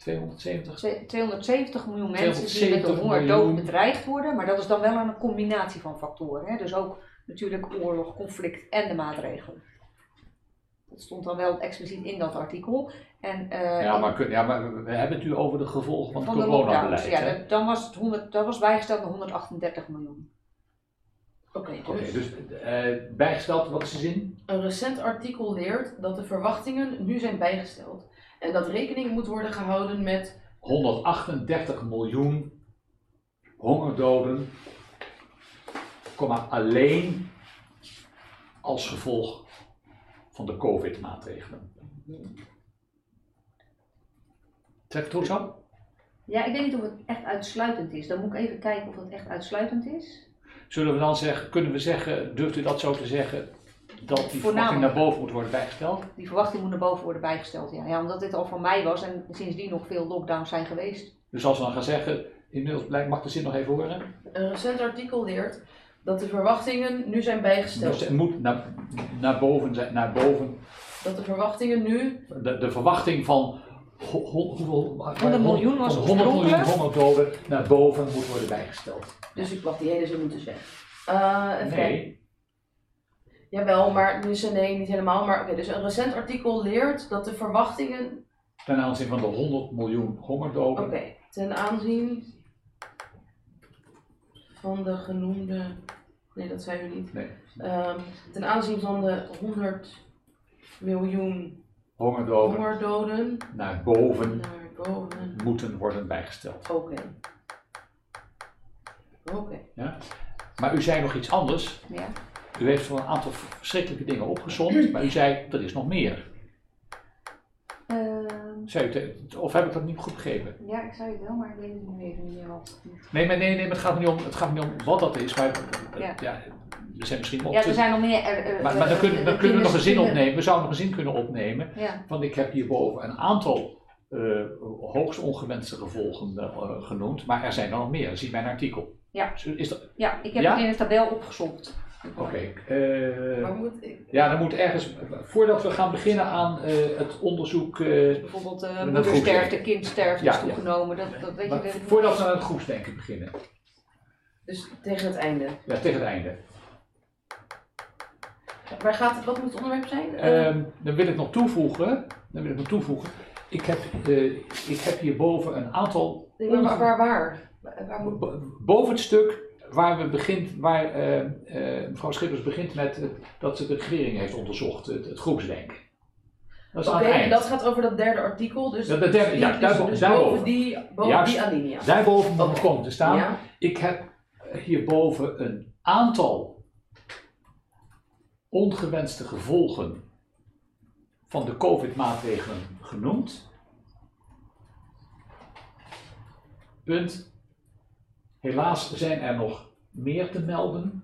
270 Twee- 270 miljoen mensen die met de 270 hongerdood miljoen. bedreigd worden. Maar dat is dan wel een combinatie van factoren. Hè? Dus ook natuurlijk oorlog, conflict en de maatregelen. Dat stond dan wel expliciet in dat artikel. En, eh, Ja, maar, kun- ja, maar we- hebben het nu over de gevolgen van, van het coronabeleid. Ja, hè? dan, was het 100, dat was bijgesteld naar 138 miljoen. Oké, Oké, dus dus eh, bijgesteld, wat is de zin? een recent artikel leert dat de verwachtingen nu zijn bijgesteld. En dat rekening moet worden gehouden met 138 miljoen hongerdoden, alleen als gevolg van de COVID-maatregelen. Trek het goed zo? Ja, ik weet niet of het echt uitsluitend is. Dan moet ik even kijken of het echt uitsluitend is. Zullen we dan zeggen, kunnen we zeggen, durft u dat zo te zeggen, dat die verwachting naar boven moet worden bijgesteld? Die verwachting moet naar boven worden bijgesteld. Ja. ja, omdat dit al van mei was en sindsdien nog veel lockdowns zijn geweest. Dus als we dan gaan zeggen, inmiddels blijkt, mag de zin nog even horen? een recent artikel leert dat de verwachtingen nu zijn bijgesteld. Dus het moet naar, naar boven zijn, naar boven Dat de verwachtingen nu de, de verwachting van ho- ho- hoeveel, 100 miljoen was van 100 miljoen naar boven moet worden bijgesteld. Dus ik wacht, die hele zin moet dus weg. Eh, even kijken. Nee, Jawel, maar dus, nee, niet helemaal. Maar oké, dus een recent artikel leert dat de verwachtingen. ten aanzien van de 100 miljoen hongerdoden. Oké, ten aanzien van de genoemde. Nee, dat zei u niet. Nee. Ehm, ten aanzien van de 100 miljoen hongerdoden hongerdoden naar boven naar boven. moeten worden bijgesteld. Oké. Oké. Maar u zei nog iets anders. Ja. U heeft voor een aantal verschrikkelijke dingen opgezond, maar u zei er is nog meer. Ehm, Zei u te- of heb ik dat niet goed begrepen? ja, ik zei het wel, maar ik weet het nu even niet meer wat. Nee, maar nee, nee, maar het gaat niet om, het gaat niet om wat dat is. Maar eh, Ja. ja. er zijn misschien wel Ja, er zijn nog meer. eh, eh, Maar, maar dan, eh, kunnen, eh, dan kunnen we nog een zin opnemen. We zouden nog een zin kunnen opnemen. Ja, Want ik heb hierboven een aantal eh, hoogst ongewenste gevolgen eh, genoemd. Maar er zijn er nog meer. Dat ziet mijn artikel. Ja. Is dat, ja, ik heb Ja? het in een tabel opgezocht. Oké. eh, Maar moet ik. ja, dan moet ergens, voordat we gaan beginnen aan eh, het onderzoek, eh, Bijvoorbeeld uh, dat moedersterfte, groepsdenken. kindsterfte Ja, is ja. toegenomen. Dat, dat weet maar je. dat- voordat we aan het groepsdenken beginnen. Dus tegen het einde. Ja, tegen het einde. Waar gaat het, wat moet het onderwerp zijn? Eh, Ehm, dan wil ik nog toevoegen, dan wil ik nog toevoegen. Ik heb, eh, ik heb hierboven een aantal nee, maar waar, waar, moet... Bo- Boven het stuk waar, we begint, waar eh, eh, mevrouw Schippers begint met dat ze de regering heeft onderzocht, het, het groepsdenken. Oké, en dat gaat over dat derde artikel. Dus, dat derde- ja, die- daarbo- dus, daarboven. boven die, boven Juist. die alinea. Daarboven moet nog komen te staan. Ja? Ik heb hierboven een aantal ongewenste gevolgen van de COVID-maatregelen genoemd. Punt. Helaas zijn er nog meer te melden.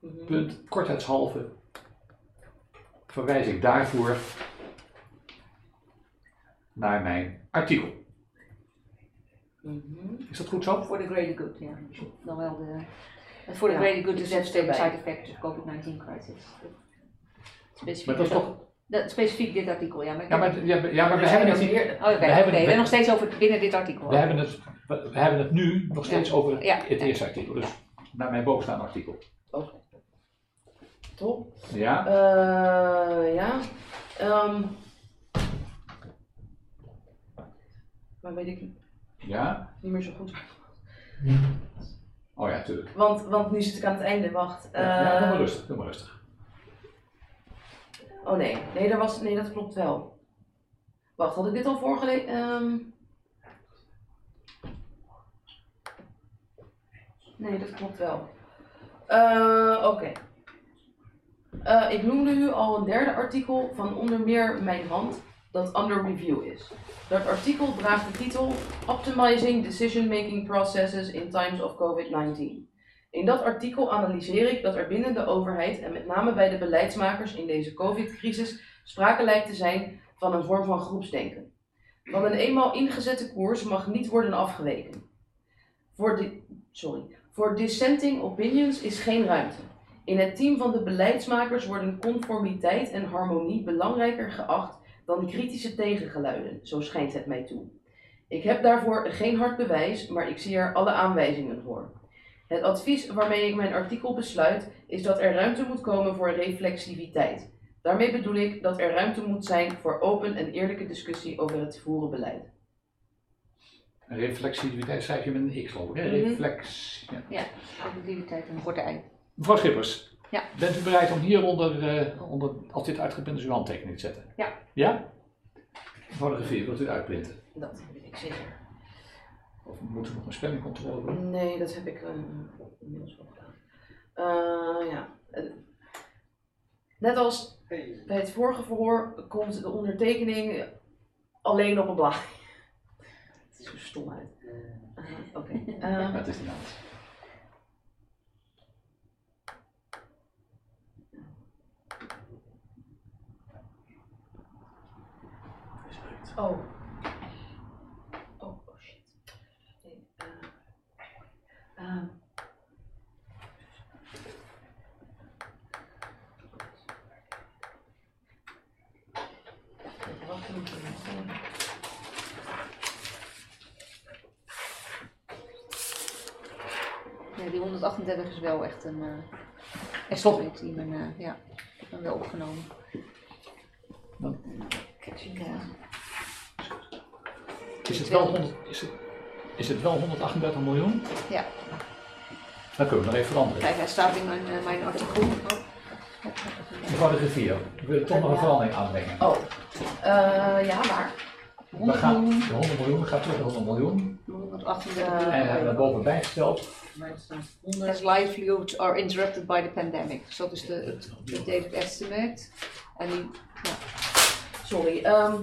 Mhm. Punt. Kortheidshalve verwijs ik daarvoor naar mijn artikel. Mhm. Is dat goed zo? Voor de greater good, ja. Dan wel de. Voor de Ja, greater good is devastating erbij. side effects of COVID-19 crisis. Specifiek, Maar dat is dit- toch... dat- specifiek dit artikel, ja. Maar, Ja, maar, ja, maar- ja, maar we Er hebben het er hier... Oh, we hebben het- we nog steeds over binnen dit artikel. We hebben het, we we hebben het nu nog steeds over het, Ja. het eerste artikel. Dus naar mijn bovenstaande artikel. Top. Ja? Eh, ja. Ehm maar weet ik Ja? niet meer zo goed. Oh ja, tuurlijk. Want, want nu zit ik aan het einde, wacht. Ja, ja, doe maar Eh, rustig, doe maar rustig. oh nee, nee, daar was, nee, dat klopt wel. Wacht, had ik dit al voorgelezen? Ehm nee, dat klopt wel. Eh, Oké. Eh, ik noemde u al een derde artikel van onder meer mijn hand dat under review is. Dat artikel draagt de titel Optimizing Decision Making Processes in Times of COVID-19. In dat artikel analyseer ik dat er binnen de overheid en met name bij de beleidsmakers in deze COVID-crisis sprake lijkt te zijn van een vorm van groepsdenken. Van een eenmaal ingezette koers mag niet worden afgeweken. Voor, di- sorry. Voor dissenting opinions is geen ruimte. In het team van de beleidsmakers worden conformiteit en harmonie belangrijker geacht dan kritische tegengeluiden, zo schijnt het mij toe. Ik heb daarvoor geen hard bewijs, maar ik zie er alle aanwijzingen voor. Het advies waarmee ik mijn artikel besluit is dat er ruimte moet komen voor reflexiviteit. Daarmee bedoel ik dat er ruimte moet zijn voor open en eerlijke discussie over het voeren beleid. Reflexiviteit schrijf je met een x geloof ik. hè? Mhm. Reflex. Ja. Ja, activiteit en korte ei. Mevrouw Schippers, Ja. bent u bereid om hieronder, eh, onder, als dit uitgeprint is, uw handtekening te zetten? Ja. Ja? Mevrouw de Rivier, wilt u uitprinten? Dat weet ik zeker. Of moet u nog een spellingcontrole doen? Nee, dat heb ik eh, inmiddels wel gedaan. Eh, ja. Net als bij het vorige verhoor komt de ondertekening alleen op een blaadje. Het is zo stom uit. Eh, Oké. *laughs* Eh, Ja, het is niet anders. Oh, oh shit. Nee, eh, eh. Wat moet ik doen? Ja, die 138 is wel echt een uh, estimate die men, eh, ja, ik hem wel opgenomen. Dan- je, ja. Is het wel, 100, is het, is het wel 138 miljoen? Ja. Dan kunnen we nog even veranderen. Kijk, hij staat in mijn, eh, mijn artikel. Mevrouw de Rivier, we willen toch nog een verandering aanbrengen. Oh, eh, ja, maar. We gaan, de 100 miljoen gaat terug naar 100 miljoen. 138 En hebben we bovenbij gesteld. As livelihoods are interrupted by the pandemic. Dus dat is de, het updated estimate. En die, Sorry, ehm,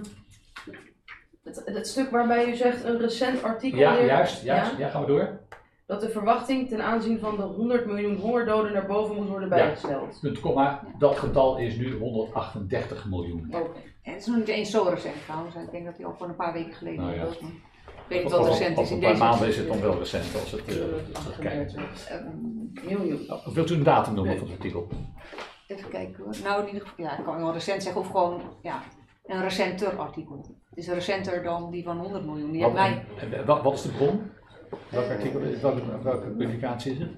het, het stuk waarbij u zegt een recent artikel. Ja, hier, juist, juist. ja, Ja, gaan we door. dat de verwachting ten aanzien van de 100 miljoen hongerdoden naar boven moet worden Ja. bijgesteld. Punt, komma, dat getal is nu 138 miljoen. Oké. en het is nog niet eens zo recent trouwens. Ik denk dat hij al voor een paar weken geleden Nou weet niet Op- wat op- recent op is in een paar maanden is het dan wel recent als het, het kijkt. Miljoen. Of wilt u een datum noemen van het artikel? even kijken hoor. Nou, in ieder geval, ja, ik kan wel recent zeggen of gewoon ja, een recenter artikel. Het is recenter dan die van 100 miljoen. Die Wat, mij. en- en wat, wat is de bron? Welk artikel is welke, welke publicatie is het?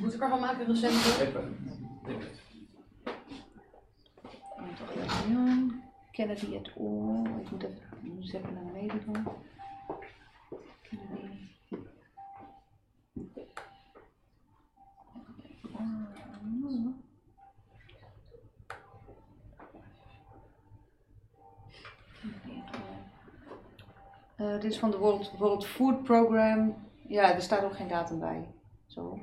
Moet ik ervan maken recent? Kennedy et al. Ik moet even, even naar beneden doen. Kennedy. Eh, dit is van de World, World Food Program. Ja, er staat ook geen datum bij. Zo.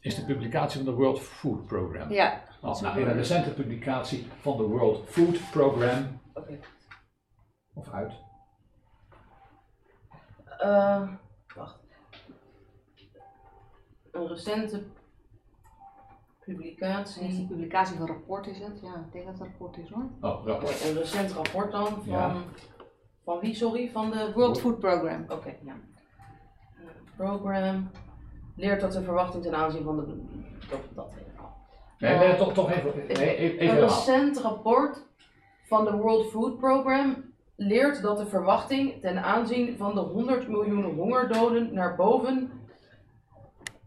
Is de publicatie van de World Food Program. Ja, Oh, nou, in een recente publicatie van de World Food Program. Oké. Of uit. Eh, wacht. Een recente Het is publicatie. een publicatie van rapport is het. Ja, ik denk dat het een rapport is hoor. Oh, rapport. Een recent rapport dan van Ja. Van wie, sorry? Van de World Food Program. Oké, ja. Program leert dat de verwachting ten aanzien van de. Dat, dat. Nee, nee, toch, toch even. Nee, even, Een recent rapport van de World Food Program leert dat de verwachting ten aanzien van de 100 miljoen hongerdoden naar boven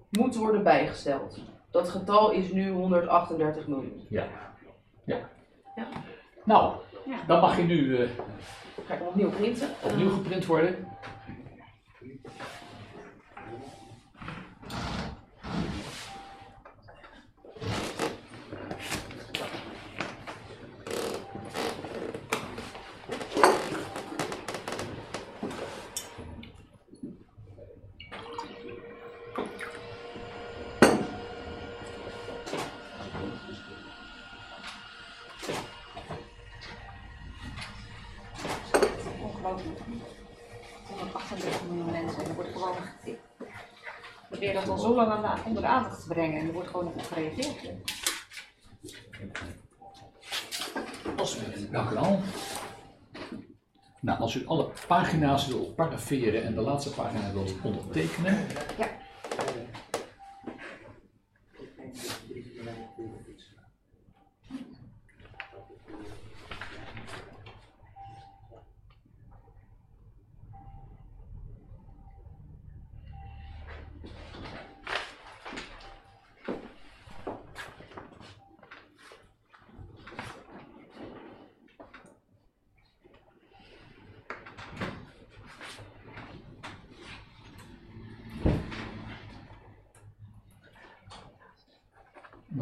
moet worden bijgesteld. Dat getal is nu 138 miljoen. Ja. ja. Ja. Nou, Ja. dan mag je nu eh, Ga ik hem opnieuw printen? opnieuw geprint worden. Ongelooflijk. 138 miljoen mensen. En er wordt gewoon getikt. Probeer dat al zo lang aan de, onder de aandacht te brengen en er wordt gewoon op gereageerd. Als Dank u wel. Nou, als u alle pagina's wilt paraferen en de laatste pagina wilt ondertekenen. Ja.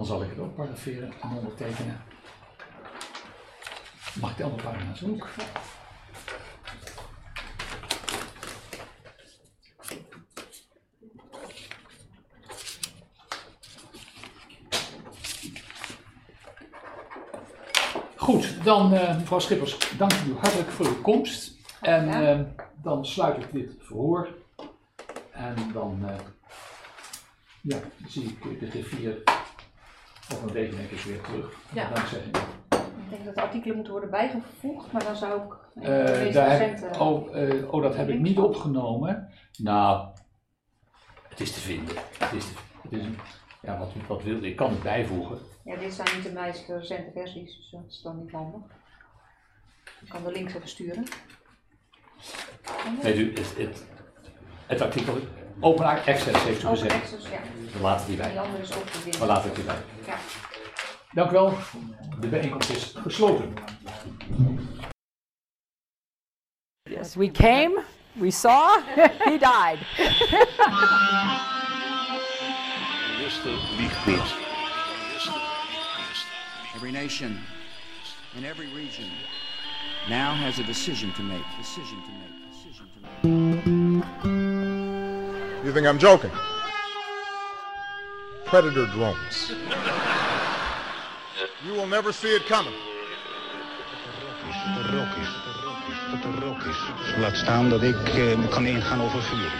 Zal ik het ook paraferen en ondertekenen. Mag ik de andere pagina's ook? Goed, dan eh, mevrouw Schippers, dank u hartelijk voor uw komst. En eh, dan sluit ik dit verhoor. En dan eh, ja, zie ik de griffier denk ik weer terug. Ja. Dankzij. Ik denk dat de artikelen moeten worden bijgevoegd, maar dan zou ik deze daar heb, oh, eh, oh, dat heb ik niet opgenomen. Nou, het is te vinden. Het is, het is ja, wat, wat wil ik? kan het bijvoegen. Ja, dit zijn niet de meest recente versies, dus dat is dan niet handig. Ik kan de links even sturen. Weet u, het, het, het artikel Open Access heeft u Open gezegd. access, ja. We laten die Die bij. andere is ook te vinden. We laten het hierbij. Ja. Dank u wel. De bijeenkomst is gesloten. Yes, we came, we saw, *laughs* he died. Every nation in every region now has a decision to make. Decision to make. You think I'm joking? Predator drones. You will never see it coming. Laat staan dat ik eh, kan ingaan over vuur.